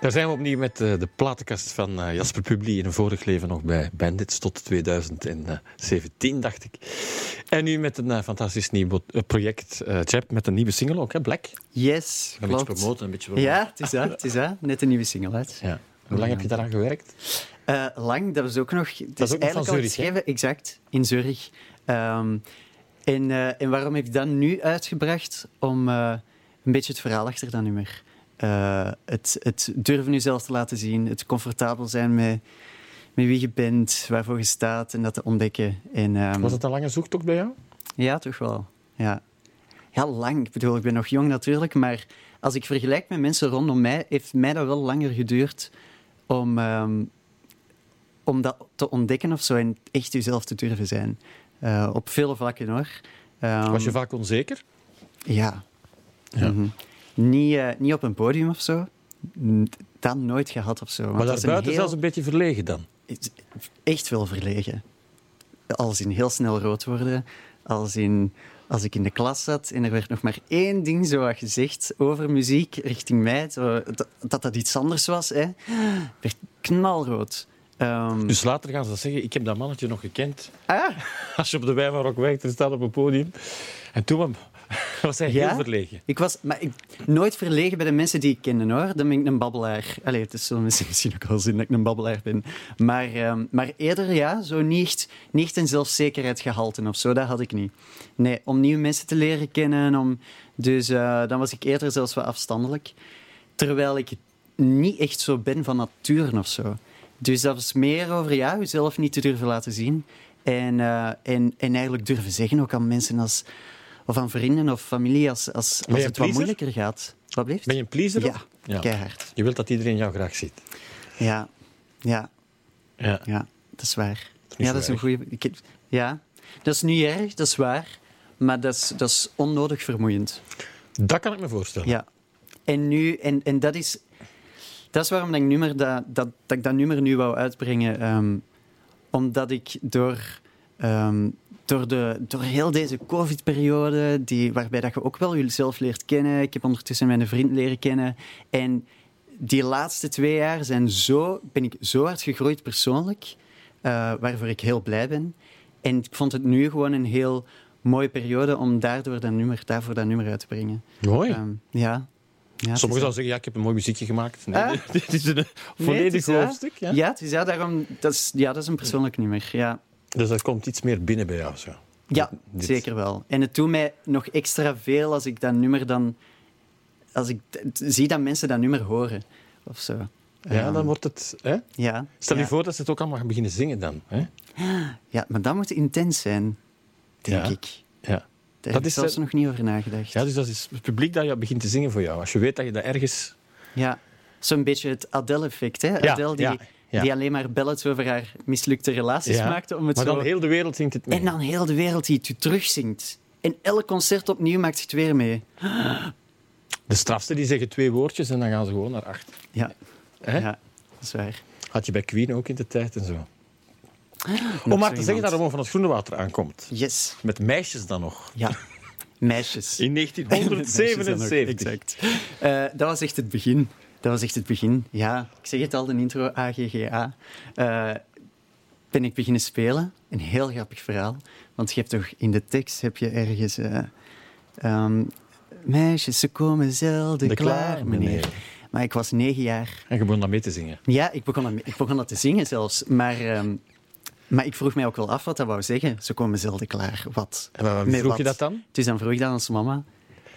[SPEAKER 1] Daar zijn we opnieuw met eh, de platenkast van eh, Jasper Publi. In een vorig leven nog bij Bandits tot 2017, dacht ik. En nu met een eh, fantastisch nieuw eh, project, eh Chap, met een nieuwe single ook, hè? Black.
[SPEAKER 2] Yes,
[SPEAKER 1] Een beetje promoten, een beetje promoten.
[SPEAKER 2] Ja, het is dat, het is dat. Net een nieuwe single uit.
[SPEAKER 1] Ja. Hoe lang heb je daaraan gewerkt?
[SPEAKER 2] Eh, lang, dat was ook nog... Het
[SPEAKER 1] Dat is ook nog van
[SPEAKER 2] eigenlijk al geschreven, exact, in Zurich. Ehm, en, eh, en waarom heb ik dat nu uitgebracht? Om eh, een beetje het verhaal achter dat nummer. Eh, het, het durven jezelf te laten zien, het comfortabel zijn met, met wie je bent, waarvoor je staat en dat te ontdekken. En, ehm,
[SPEAKER 1] Was het een lange zoektocht bij jou?
[SPEAKER 2] Ja, toch wel. Ja. ja, lang. Ik bedoel, ik ben nog jong natuurlijk, maar als ik vergelijk met mensen rondom mij, heeft mij dat wel langer geduurd om, ehm, om dat te ontdekken of zo en echt jezelf te durven zijn. Eh, op vele vlakken hoor. Ehm,
[SPEAKER 1] Was je vaak onzeker?
[SPEAKER 2] Ja.
[SPEAKER 1] Ja.
[SPEAKER 2] Mhm. Niet, eh, niet op een podium of zo. N- Dat nooit gehad of zo.
[SPEAKER 1] Maar
[SPEAKER 2] dat
[SPEAKER 1] daarbuiten
[SPEAKER 2] heel-
[SPEAKER 1] zelfs een beetje verlegen dan.
[SPEAKER 2] echt wel verlegen. Als in heel snel rood worden. Als in als ik in de klas zat en er werd nog maar één ding zo gezegd over muziek richting mij, zo, dat, dat dat iets anders was, hè, werd knalrood. Ehm,
[SPEAKER 1] Dus later gaan ze zeggen, ik heb dat mannetje nog gekend.
[SPEAKER 2] ah, [laughs]
[SPEAKER 1] Als je op de Wijnmarok werkt en staat op een podium. En toen [laughs] was hij
[SPEAKER 2] Ja?
[SPEAKER 1] heel verlegen.
[SPEAKER 2] ik was maar ik, nooit verlegen bij de mensen die ik kende, hoor. Dan ben ik een babbelaar. Allee, het mensen [laughs] misschien ook wel zien dat ik een babbelaar ben. Maar, ehm, maar eerder, ja, zo niet niet een zelfzekerheidsgehalte of zo, dat had ik niet. Nee, om nieuwe mensen te leren kennen. Om, dus eh, dan was ik eerder zelfs wat afstandelijk. Terwijl ik niet echt zo ben van nature of zo. Dus dat was meer over ja, jezelf niet te durven laten zien. En, eh, en, en eigenlijk durven zeggen ook aan mensen als, of aan vrienden of familie als, als, als het wat moeilijker gaat. Wat blijft?
[SPEAKER 1] Ben je een pleaser?
[SPEAKER 2] Ja,
[SPEAKER 1] ja.
[SPEAKER 2] keihard.
[SPEAKER 1] Je wilt dat iedereen jou graag ziet.
[SPEAKER 2] Ja, ja,
[SPEAKER 1] Ja.
[SPEAKER 2] ja, dat is waar.
[SPEAKER 1] is niet
[SPEAKER 2] ja, dat is een goede. Ja, dat is niet erg, dat is waar. Maar dat is, dat is onnodig vermoeiend.
[SPEAKER 1] Dat kan ik me voorstellen.
[SPEAKER 2] Ja. En nu, en, en dat is. Dat is waarom dat ik, nummer dat, dat, dat ik dat nummer nu wou uitbrengen. ehm, omdat ik door, ehm, door, de, door heel deze COVID-periode, die, waarbij dat je ook wel jezelf leert kennen. Ik heb ondertussen mijn vriend leren kennen. En die laatste twee jaar zijn zo, ben ik zo hard gegroeid persoonlijk, eh, waarvoor ik heel blij ben. En ik vond het nu gewoon een heel mooie periode om daardoor dat nummer, daarvoor dat nummer uit te brengen.
[SPEAKER 1] Mooi.
[SPEAKER 2] Ehm, ja. ja.
[SPEAKER 1] Sommigen zouden zeggen, ja, ik heb een mooi muziekje gemaakt. Nee,
[SPEAKER 2] Ah. [laughs]
[SPEAKER 1] dit is een
[SPEAKER 2] Nee,
[SPEAKER 1] volledig
[SPEAKER 2] dat.
[SPEAKER 1] hoofdstuk. Ja?
[SPEAKER 2] Ja, het is ja, daarom, dat is, ja, dat is een persoonlijk nummer. Ja,
[SPEAKER 1] Dus dat komt iets meer binnen bij jou. Zo.
[SPEAKER 2] ja
[SPEAKER 1] Dit-
[SPEAKER 2] zeker wel. En het doet mij nog extra veel als ik dat nummer dan... Als ik zie dat mensen dat nummer horen. Of zo.
[SPEAKER 1] Ja,
[SPEAKER 2] Ehm,
[SPEAKER 1] dan wordt het... Hè?
[SPEAKER 2] Ja,
[SPEAKER 1] Stel je
[SPEAKER 2] ja.
[SPEAKER 1] voor dat ze het ook allemaal gaan beginnen zingen dan. Hè?
[SPEAKER 2] Ja, maar dat moet intens zijn, denk
[SPEAKER 1] Ja.
[SPEAKER 2] ik.
[SPEAKER 1] Ja.
[SPEAKER 2] Daar
[SPEAKER 1] Dat
[SPEAKER 2] heb ik
[SPEAKER 1] is,
[SPEAKER 2] zelfs
[SPEAKER 1] eh,
[SPEAKER 2] nog niet over nagedacht.
[SPEAKER 1] ja, dus dat is het publiek dat je begint te zingen voor jou. Als je weet dat je dat ergens...
[SPEAKER 2] Ja, zo'n beetje het Adele-effect. Hè?
[SPEAKER 1] Ja,
[SPEAKER 2] Adele die,
[SPEAKER 1] ja,
[SPEAKER 2] die alleen maar ballads over haar mislukte relaties
[SPEAKER 1] Ja,
[SPEAKER 2] maakte. Om het
[SPEAKER 1] maar
[SPEAKER 2] zo...
[SPEAKER 1] dan heel de wereld zingt het mee.
[SPEAKER 2] En dan heel de wereld die het u terugzingt. En elk concert opnieuw maakt het weer mee.
[SPEAKER 1] De strafste die zeggen twee woordjes en dan gaan ze gewoon naar acht.
[SPEAKER 2] Ja,
[SPEAKER 1] Hè?
[SPEAKER 2] ja dat is waar.
[SPEAKER 1] Had je bij Queen ook in de tijd en zo.
[SPEAKER 2] Nog
[SPEAKER 1] Om maar te zeggen dat. Ramon van het Groene Water aankomt.
[SPEAKER 2] Yes.
[SPEAKER 1] Met meisjes dan nog.
[SPEAKER 2] Ja. [laughs] Meisjes.
[SPEAKER 1] In [laughs]
[SPEAKER 2] Meisjes dan ook,
[SPEAKER 1] 1977.
[SPEAKER 2] Exact. Eh, dat was echt het begin. Dat was echt het begin. Ja, ik zeg het al, de intro AGGA. Eh, ben ik beginnen spelen. Een heel grappig verhaal. Want je hebt toch in de tekst heb je ergens... eh, ehm, meisjes, ze komen zelden
[SPEAKER 1] De
[SPEAKER 2] klaar,
[SPEAKER 1] klaar,
[SPEAKER 2] meneer.
[SPEAKER 1] meneer.
[SPEAKER 2] Maar ik was negen jaar.
[SPEAKER 1] En je begon dan mee te zingen.
[SPEAKER 2] Ja, ik begon, dat, ik begon dat te zingen zelfs. Maar ehm,
[SPEAKER 5] Maar ik vroeg mij ook wel af wat dat wou zeggen. Ze komen zelden klaar. Wat?
[SPEAKER 1] En waar
[SPEAKER 5] Met
[SPEAKER 1] vroeg je dat dan?
[SPEAKER 5] Dus dan vroeg ik dat aan onze mama.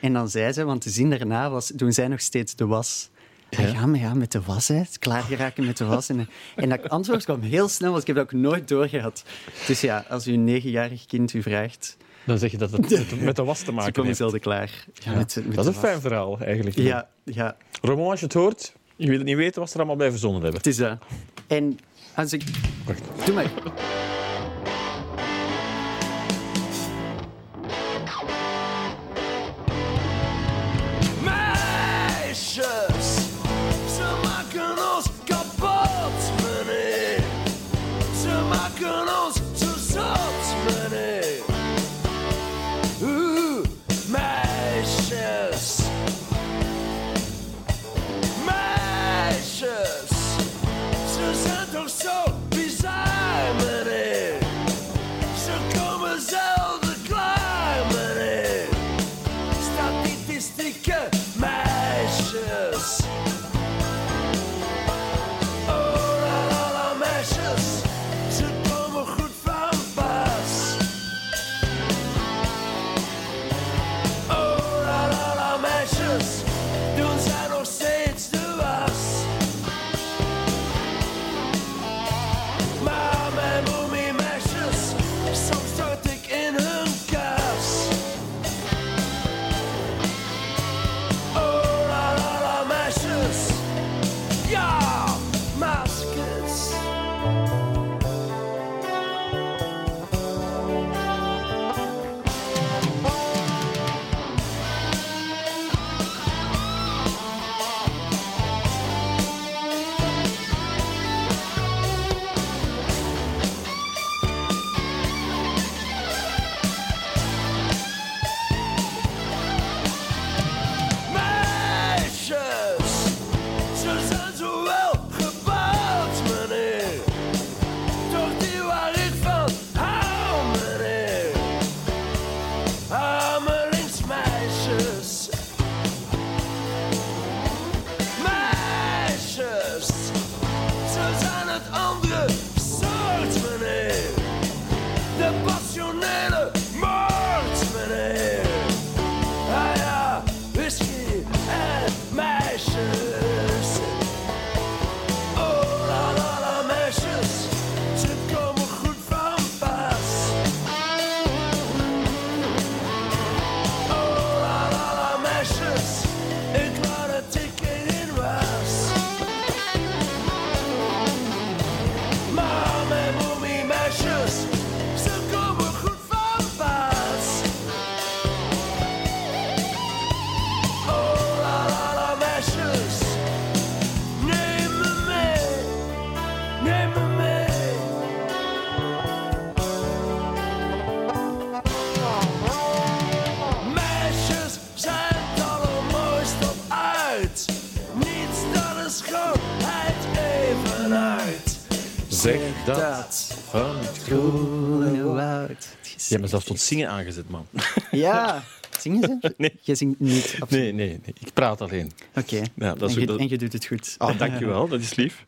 [SPEAKER 5] En dan zei ze, want de zin daarna was, doen zij nog steeds de was. Ja, ja maar ja, met de was, hè. Klaargeraken met de was. En, en dat antwoord kwam heel snel, want ik heb dat ook nooit doorgehad. Dus ja, als uw negenjarig kind u vraagt,
[SPEAKER 1] Dan zeg je dat het met, de was te [laughs]
[SPEAKER 5] ze
[SPEAKER 1] maken
[SPEAKER 5] komen
[SPEAKER 1] heeft.
[SPEAKER 5] zelden klaar. Ja, met, met
[SPEAKER 1] Dat is een fijn verhaal, eigenlijk.
[SPEAKER 5] Ja, ja,
[SPEAKER 1] Roman, als je het hoort, je wil het niet weten wat ze er allemaal bij verzonnen hebben.
[SPEAKER 5] het is dat. En als ik... Doe maar.
[SPEAKER 1] Je hebt me zelfs tot zingen aangezet, man. [laughs]
[SPEAKER 5] Ja. Zingen ze? [laughs]
[SPEAKER 1] Nee.
[SPEAKER 5] Je zingt niet.
[SPEAKER 1] Nee, nee, nee. Ik praat alleen.
[SPEAKER 5] Oké.
[SPEAKER 1] Ja, dat is-
[SPEAKER 5] en, je,
[SPEAKER 1] dat-
[SPEAKER 5] en je doet het goed.
[SPEAKER 1] Ah, dankjewel, dat is lief.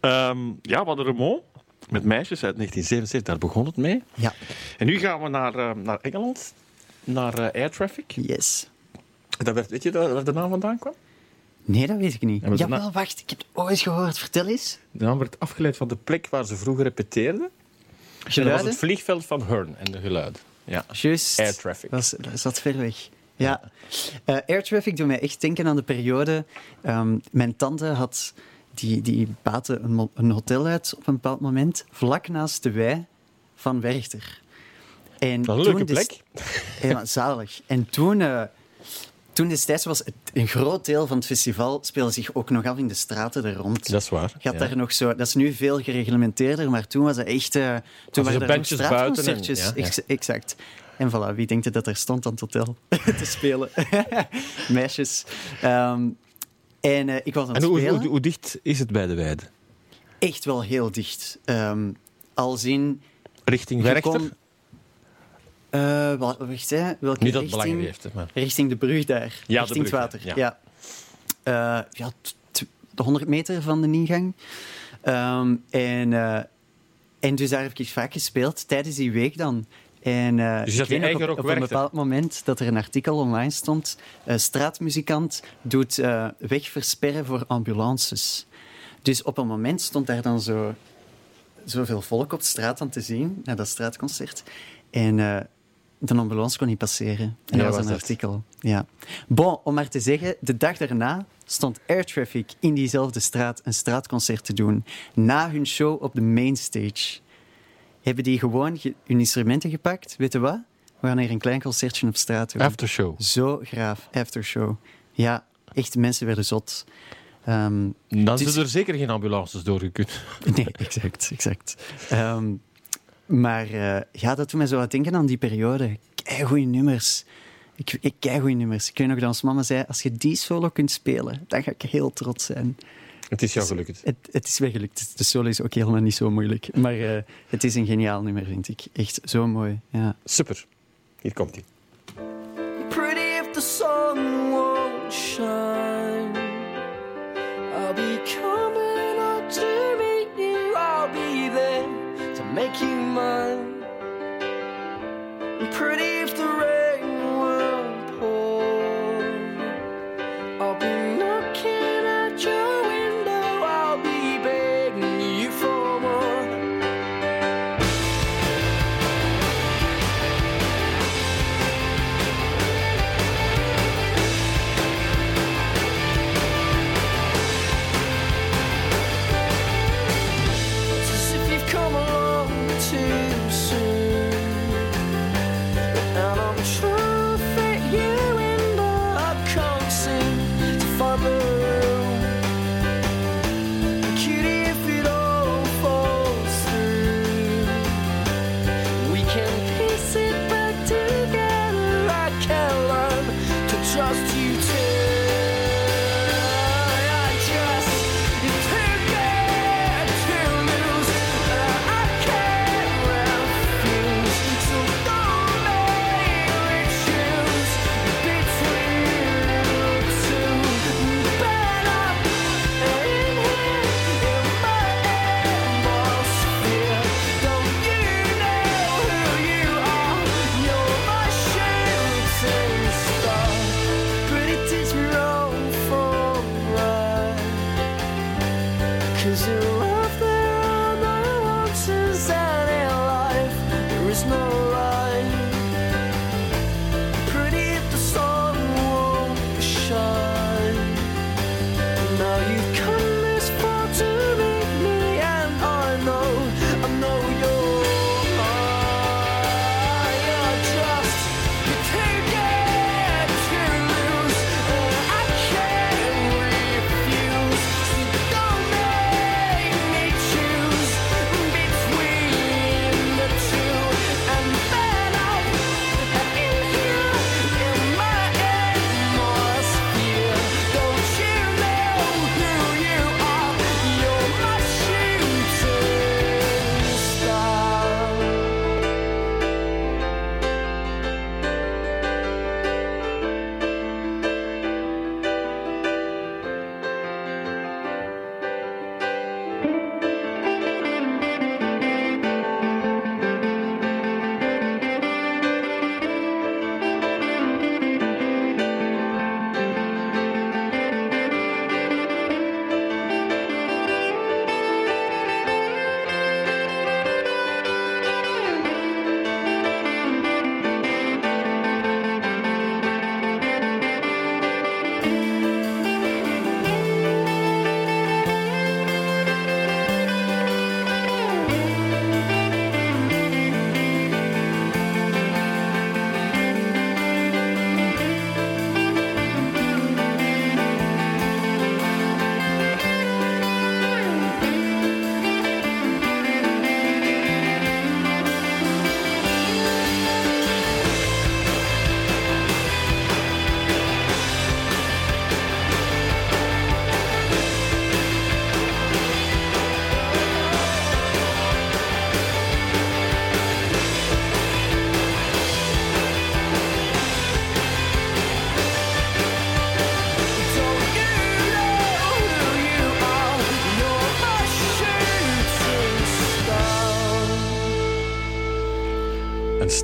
[SPEAKER 1] Ehm, ja, we hadden Remond met meisjes uit 1977, daar begon het mee.
[SPEAKER 5] Ja.
[SPEAKER 1] En nu gaan we naar, eh, naar Engeland, naar eh, Air Traffic.
[SPEAKER 5] Yes.
[SPEAKER 1] Daar werd, weet je waar waar de naam vandaan kwam?
[SPEAKER 5] Nee, dat weet ik niet.
[SPEAKER 1] Ja,
[SPEAKER 5] Jawel, wacht. Ik heb het ooit gehoord. Vertel eens.
[SPEAKER 1] De naam werd afgeleid van de plek waar ze vroeger repeteerden. Dat was het vliegveld van Hearn en de geluiden. Ja.
[SPEAKER 5] Juist.
[SPEAKER 1] Air traffic.
[SPEAKER 5] Dat, zat ver weg. Ja. Eh, air traffic doet mij echt denken aan de periode. ehm, mijn tante had. Die, die baatte een, een hotel uit op een bepaald moment. vlak naast de wei van Werchter. En
[SPEAKER 1] Dat is een leuke plek.
[SPEAKER 5] Helemaal zalig. En toen, eh, toen destijds was het, een groot deel van het festival speelde zich ook nog af in de straten er rond.
[SPEAKER 1] Dat is waar. Ja.
[SPEAKER 5] daar nog zo, dat is nu veel gereglementeerder, maar toen was het echt. eh, toen waren er
[SPEAKER 1] en-
[SPEAKER 5] straatconcertjes.
[SPEAKER 1] ja, ja.
[SPEAKER 5] Ex- Exact. En voilà, wie denkt dat er stond aan het hotel [laughs] te spelen? [laughs] Meisjes. Ehm, en eh, ik was aan
[SPEAKER 1] En
[SPEAKER 5] het
[SPEAKER 1] hoe,
[SPEAKER 5] spelen.
[SPEAKER 1] hoe, hoe dicht is het bij de weide?
[SPEAKER 5] Echt wel heel dicht. Ehm als in...
[SPEAKER 1] Richting Werchter?
[SPEAKER 5] Kon- Eh, wa- wacht, hè. Welke
[SPEAKER 1] Niet dat
[SPEAKER 5] richting?
[SPEAKER 1] belang heeft, hè, maar...
[SPEAKER 5] Richting de brug daar.
[SPEAKER 1] Ja,
[SPEAKER 5] richting
[SPEAKER 1] brug,
[SPEAKER 5] het water.
[SPEAKER 1] ja.
[SPEAKER 5] T- de 100 meter van de ingang. Ehm, en eh,
[SPEAKER 2] En dus daar heb ik vaak gespeeld tijdens die week dan. En uh,
[SPEAKER 1] Dus eigen
[SPEAKER 2] op, een bepaald moment dat er een artikel online stond. eh, straatmuzikant doet eh, weg versperren voor ambulances. Dus op een moment stond daar dan zo, zoveel volk op straat aan te zien, naar dat straatconcert. En eh, de ambulance kon niet passeren. En
[SPEAKER 1] Ja,
[SPEAKER 2] dat was een artikel. Ja. Bon, om maar te zeggen, de dag daarna stond Air Traffic in diezelfde straat een straatconcert te doen. Na hun show op de mainstage. Hebben die gewoon ge- hun instrumenten gepakt. Weet je wat? We gaan hier een klein concertje op straat doen.
[SPEAKER 1] Aftershow.
[SPEAKER 2] Zo graaf, aftershow. Ja, echt, mensen werden zot. Ehm,
[SPEAKER 1] Dan
[SPEAKER 2] is-
[SPEAKER 1] zullen er zeker geen ambulances doorgekund.
[SPEAKER 2] nee, [laughs] exact, exact. Ehm, maar eh, ja, dat doet mij zo wat denken aan die periode. Keigoeie nummers. Ik, ik keigoeie nummers. Ik weet nog dat ons mama zei, als je die solo kunt spelen, dan ga ik heel trots zijn.
[SPEAKER 1] Het is jou gelukt.
[SPEAKER 2] Het, het is wel gelukt. De solo is ook helemaal niet zo moeilijk. Maar eh, het is een geniaal nummer, vind ik. Echt zo mooi. Ja.
[SPEAKER 1] Super. Hier komt hij.
[SPEAKER 6] Pretty if the sun won't shine. I'll be make you mine. Pretty if the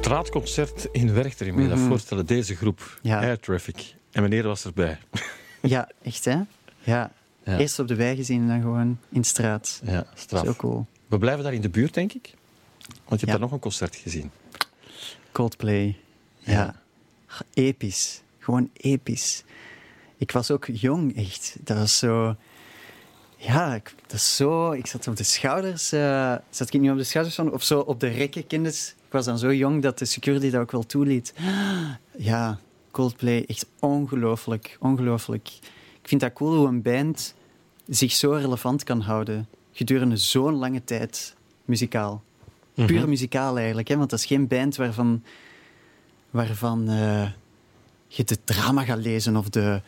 [SPEAKER 1] straatconcert in Werchter. Je moet je dat voorstellen, deze groep.
[SPEAKER 2] Mhm. Ja.
[SPEAKER 1] Air Traffic. En meneer was erbij. [laughs]
[SPEAKER 2] Ja, echt hè? Ja.
[SPEAKER 1] Ja.
[SPEAKER 2] Eerst op de wei gezien en dan gewoon in de straat.
[SPEAKER 1] Ja, straf.
[SPEAKER 2] Zo cool.
[SPEAKER 1] We blijven daar in de buurt, denk ik. Want je hebt
[SPEAKER 2] Ja.
[SPEAKER 1] daar nog een concert gezien.
[SPEAKER 2] Coldplay. Ja. Episch. Gewoon episch. Ik was ook jong, echt. Dat was zo... Ja, ik, dat is zo... Ik zat op de schouders... eh, zat ik niet op de schouders van? Of zo op de rekken, kennis. Ik was dan zo jong dat de security dat ook wel toeliet. Ja, Coldplay, echt ongelooflijk. Ongelooflijk. Ik vind dat cool hoe een band zich zo relevant kan houden gedurende zo'n lange tijd, muzikaal. Puur muzikaal eigenlijk, hè? want dat is geen band waarvan, waarvan eh, je de drama gaat lezen of de,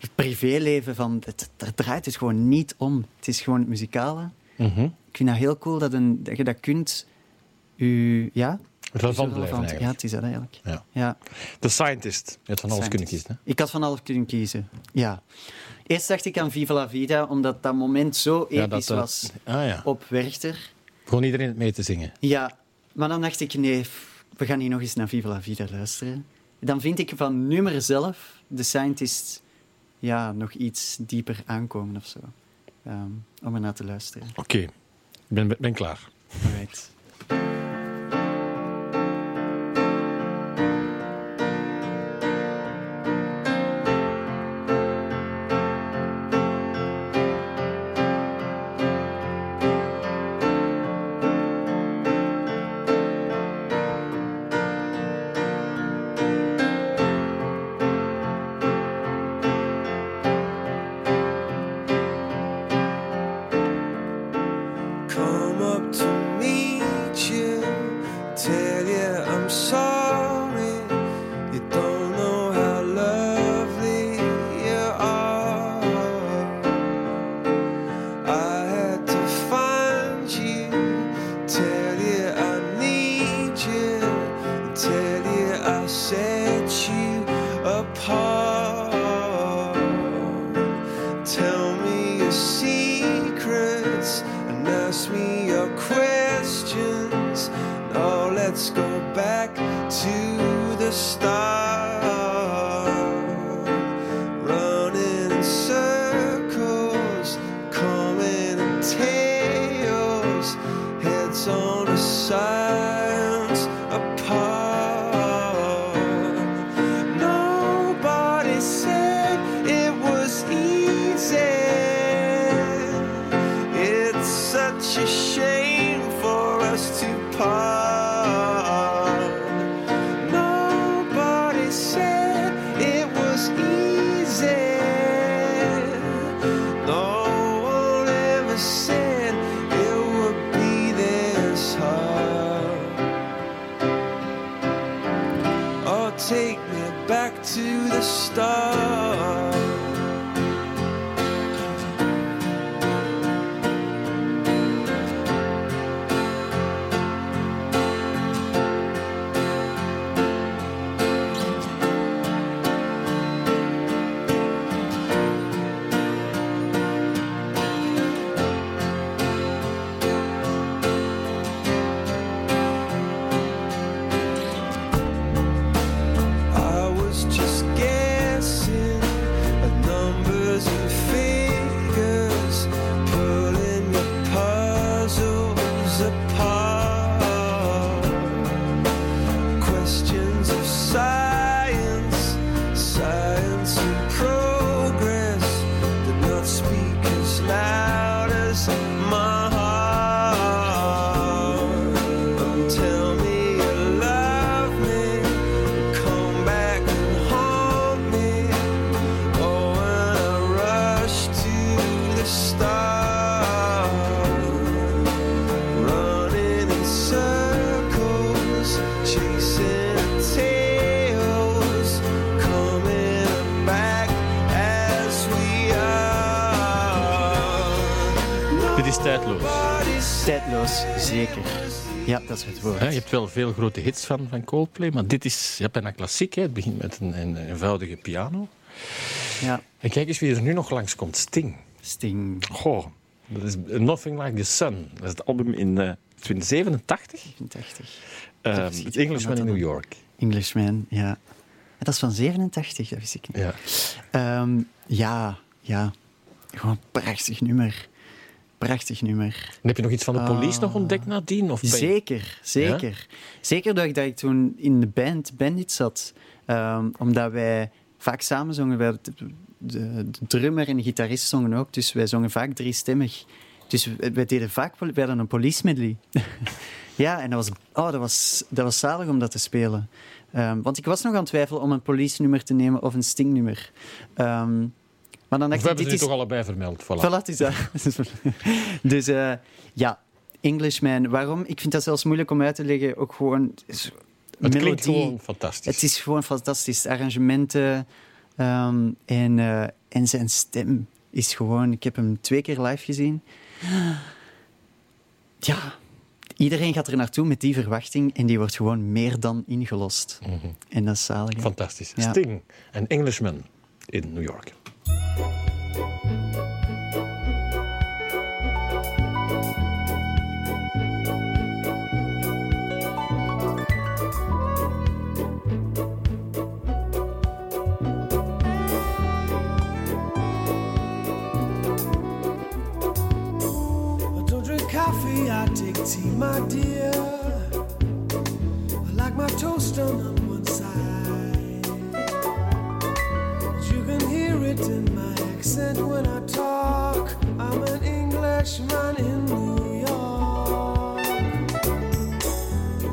[SPEAKER 2] het privéleven van... Het, daar draait het gewoon niet om. Het is gewoon het muzikale.
[SPEAKER 1] Mhm.
[SPEAKER 2] Ik vind dat heel cool dat, een, dat je dat kunt... U, ja?
[SPEAKER 1] Relevant blijven
[SPEAKER 2] Ja, het is dat eigenlijk.
[SPEAKER 1] Ja.
[SPEAKER 2] Ja.
[SPEAKER 1] The Scientist. Je had van alles kunnen kiezen. Hè?
[SPEAKER 2] Ik had van alles kunnen kiezen, ja. Eerst dacht ik aan Viva la Vida, omdat dat moment zo
[SPEAKER 1] Ja,
[SPEAKER 2] episch
[SPEAKER 1] dat, eh,
[SPEAKER 2] was
[SPEAKER 1] Ah ja.
[SPEAKER 2] op Werchter.
[SPEAKER 1] Gewoon iedereen het mee te zingen.
[SPEAKER 2] Ja, maar dan dacht ik, nee, we gaan hier nog eens naar Viva la Vida luisteren. Dan vind ik van nummer zelf, The Scientist, ja, nog iets dieper aankomen of zo. Ehm, om er naar te luisteren.
[SPEAKER 1] Oké, ik ben, ben klaar.
[SPEAKER 2] Alright.
[SPEAKER 7] come take me back to the start.
[SPEAKER 2] Het woord.
[SPEAKER 1] Hè, je hebt wel veel grote hits van, van Coldplay, maar dit is ja, bijna klassiek. Hè. Het begint met een, een eenvoudige piano.
[SPEAKER 2] Ja,
[SPEAKER 1] En kijk eens wie er nu nog langskomt. Sting.
[SPEAKER 2] Sting.
[SPEAKER 1] Goh, dat is Nothing Like the Sun. Dat is het album in eh, 87?
[SPEAKER 2] 87.
[SPEAKER 1] Ehm,
[SPEAKER 2] wist ik
[SPEAKER 1] het Englishman in New York.
[SPEAKER 2] Englishman, ja. Dat is van 87, dat wist ik niet.
[SPEAKER 1] Ja.
[SPEAKER 2] Ehm, ja, ja. Gewoon een prachtig nummer. Prachtig nummer.
[SPEAKER 1] En heb je nog iets van de police
[SPEAKER 2] Ah.
[SPEAKER 1] nog ontdekt nadien? Of
[SPEAKER 2] Zeker, zeker. Zeker dat ik, dat ik toen in de band Bandit zat. Ehm, omdat wij vaak samen zongen. Wij, de, de, de drummer en de gitarist zongen ook. Dus wij zongen vaak driestemmig. Dus wij, deden vaak wij hadden een police medley. [laughs] ja, en dat was, oh, dat, was, dat was zalig om dat te spelen. Ehm, want ik was nog aan het twijfelen om een police nummer te nemen of een stingnummer. Ehm maar dan dacht
[SPEAKER 1] we
[SPEAKER 2] ik,
[SPEAKER 1] hebben
[SPEAKER 2] dit is...
[SPEAKER 1] toch allebei vermeld. Voilà.
[SPEAKER 2] Voilà, het is dat. [laughs] dus eh, ja, Englishman. Waarom? Ik vind dat zelfs moeilijk om uit te leggen. Ook gewoon...
[SPEAKER 1] Het klinkt gewoon fantastisch.
[SPEAKER 2] Het is gewoon fantastisch. Arrangementen ehm, en, eh, en zijn stem is gewoon... Ik heb hem twee keer live gezien. Ja, iedereen gaat er naartoe met die verwachting en die wordt gewoon meer dan ingelost. En dat is zalig.
[SPEAKER 1] Fantastisch.
[SPEAKER 2] Ja.
[SPEAKER 1] Sting, een Englishman in New York.
[SPEAKER 8] Toast on one side. You can hear it in accent when I talk. I'm an Englishman in New York.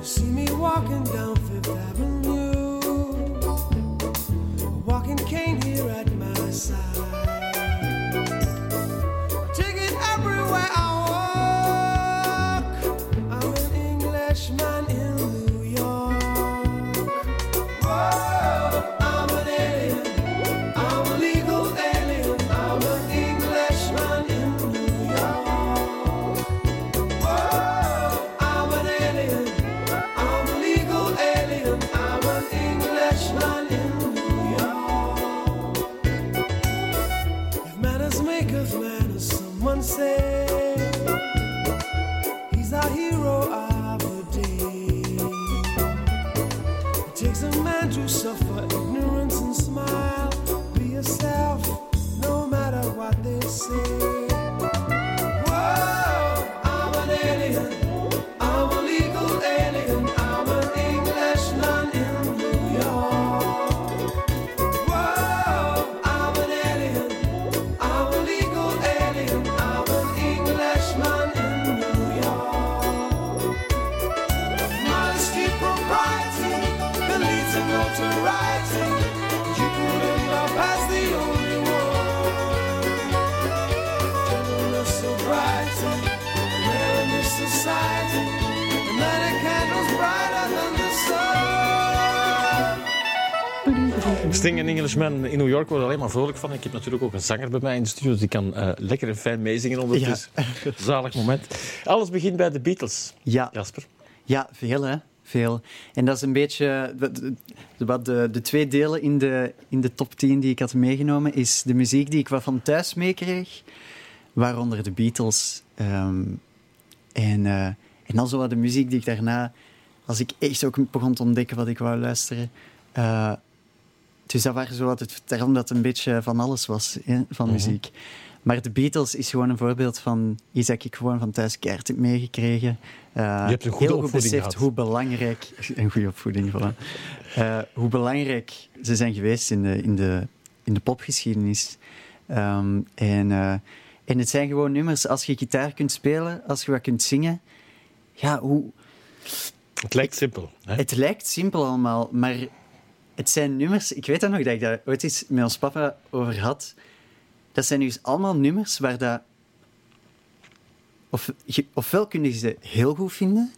[SPEAKER 8] See me walking down Fifth Avenue, In New York,
[SPEAKER 1] wordt er alleen maar vrolijk van. Ik heb natuurlijk ook een zanger bij mij in de studio, dus die kan eh, lekker en fijn meezingen ondertussen. [laughs] Zalig moment. Alles begint bij de Beatles,
[SPEAKER 2] Ja,
[SPEAKER 1] Jasper.
[SPEAKER 2] Ja, veel hè. Veel. En dat is een beetje wat de, de, twee delen in de, in de top 10 die ik had meegenomen, is de muziek die ik wat van thuis meekreeg, waaronder de Beatles. ehm, en, eh, en dan zo wat de muziek die ik daarna, als ik echt ook begon te ontdekken wat ik wou luisteren. eh, dus dat waren zo wat het daarom dat het een beetje van alles was hè, van muziek. Maar de Beatles is gewoon een voorbeeld van iets dat ik gewoon van thuis keihard heb meegekregen. Eh,
[SPEAKER 1] Je hebt een goede
[SPEAKER 2] heel goed
[SPEAKER 1] opvoeding
[SPEAKER 2] beseft
[SPEAKER 1] gehad.
[SPEAKER 2] hoe belangrijk... [laughs] Een goede opvoeding, voilà. Eh, hoe belangrijk ze zijn geweest in de, in de, in de popgeschiedenis. Ehm, en, eh, en het zijn gewoon nummers, als je gitaar kunt spelen, als je wat kunt zingen... Ja, hoe,
[SPEAKER 1] Het lijkt simpel. Hè?
[SPEAKER 2] het lijkt simpel allemaal, maar het zijn nummers... Ik weet dat nog, dat ik daar ooit eens met ons papa over had. Dat zijn dus allemaal nummers waar dat... Of, ofwel kun je ze heel goed vinden,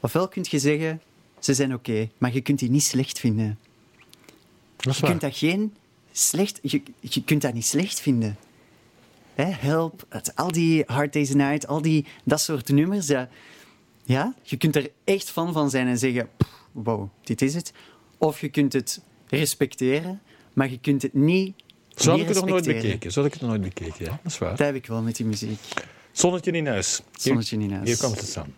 [SPEAKER 2] ofwel kun je zeggen, ze zijn oké, maar je kunt die niet slecht vinden.
[SPEAKER 1] Dat
[SPEAKER 2] Je
[SPEAKER 1] waar.
[SPEAKER 2] kunt dat geen slecht... Je, je kunt dat niet slecht vinden. Hè, help, het, al die Hard Day's Night, al die, dat soort nummers. Ja, ja, je kunt er echt fan van zijn en zeggen, "Pff, wow, dit is het. Of je kunt het respecteren, maar je kunt het niet
[SPEAKER 1] Zo had
[SPEAKER 2] niet
[SPEAKER 1] ik het nog nooit bekeken. Zo had ik het nog nooit bekeken, ja. Dat is waar.
[SPEAKER 2] Dat heb ik wel met die muziek.
[SPEAKER 1] Zonnetje in huis. Hier-
[SPEAKER 2] Zonnetje in huis.
[SPEAKER 1] Hier komt het staan.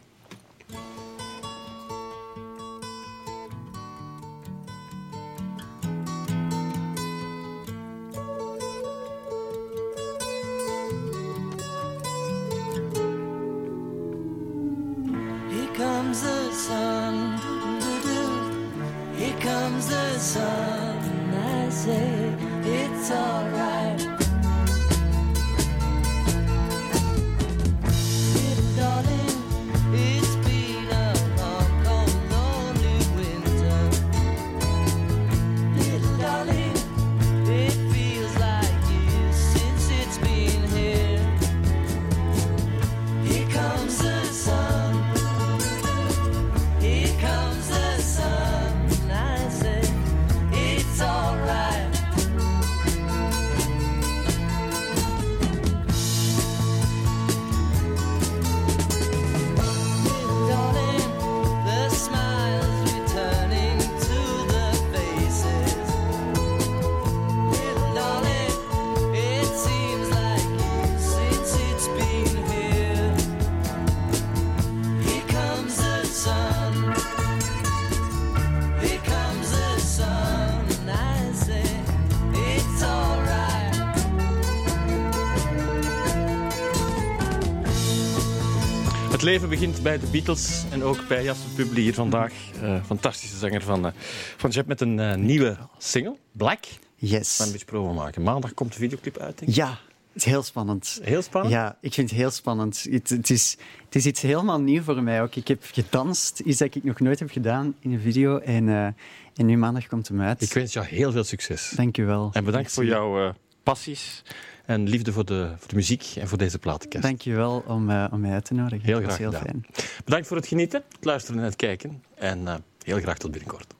[SPEAKER 9] Comes the sun. I say it's alright.
[SPEAKER 1] Begint bij de Beatles en ook bij Jasper Publi hier vandaag. Eh, fantastische zanger van, eh, van Jeb met een eh, nieuwe single, Black.
[SPEAKER 2] Yes.
[SPEAKER 1] Daar een beetje promo maken. Maandag komt de videoclip uit, denk ik.
[SPEAKER 2] Ja, het is heel spannend.
[SPEAKER 1] Heel spannend.
[SPEAKER 2] Ja, ik vind het heel spannend. Het, het, is, het is iets helemaal nieuw voor mij ook. Ik heb gedanst, iets dat ik nog nooit heb gedaan in een video. En, en nu maandag komt hem uit.
[SPEAKER 1] Ik wens jou heel veel succes.
[SPEAKER 2] Dank u wel.
[SPEAKER 1] En bedankt voor jouw passies en liefde voor de, voor de muziek en voor deze platenkast.
[SPEAKER 2] Dank je wel om, eh, om mij uit te nodigen.
[SPEAKER 1] Heel graag
[SPEAKER 2] heel fijn.
[SPEAKER 1] Bedankt voor het genieten, het luisteren en het kijken. En eh, heel graag tot binnenkort.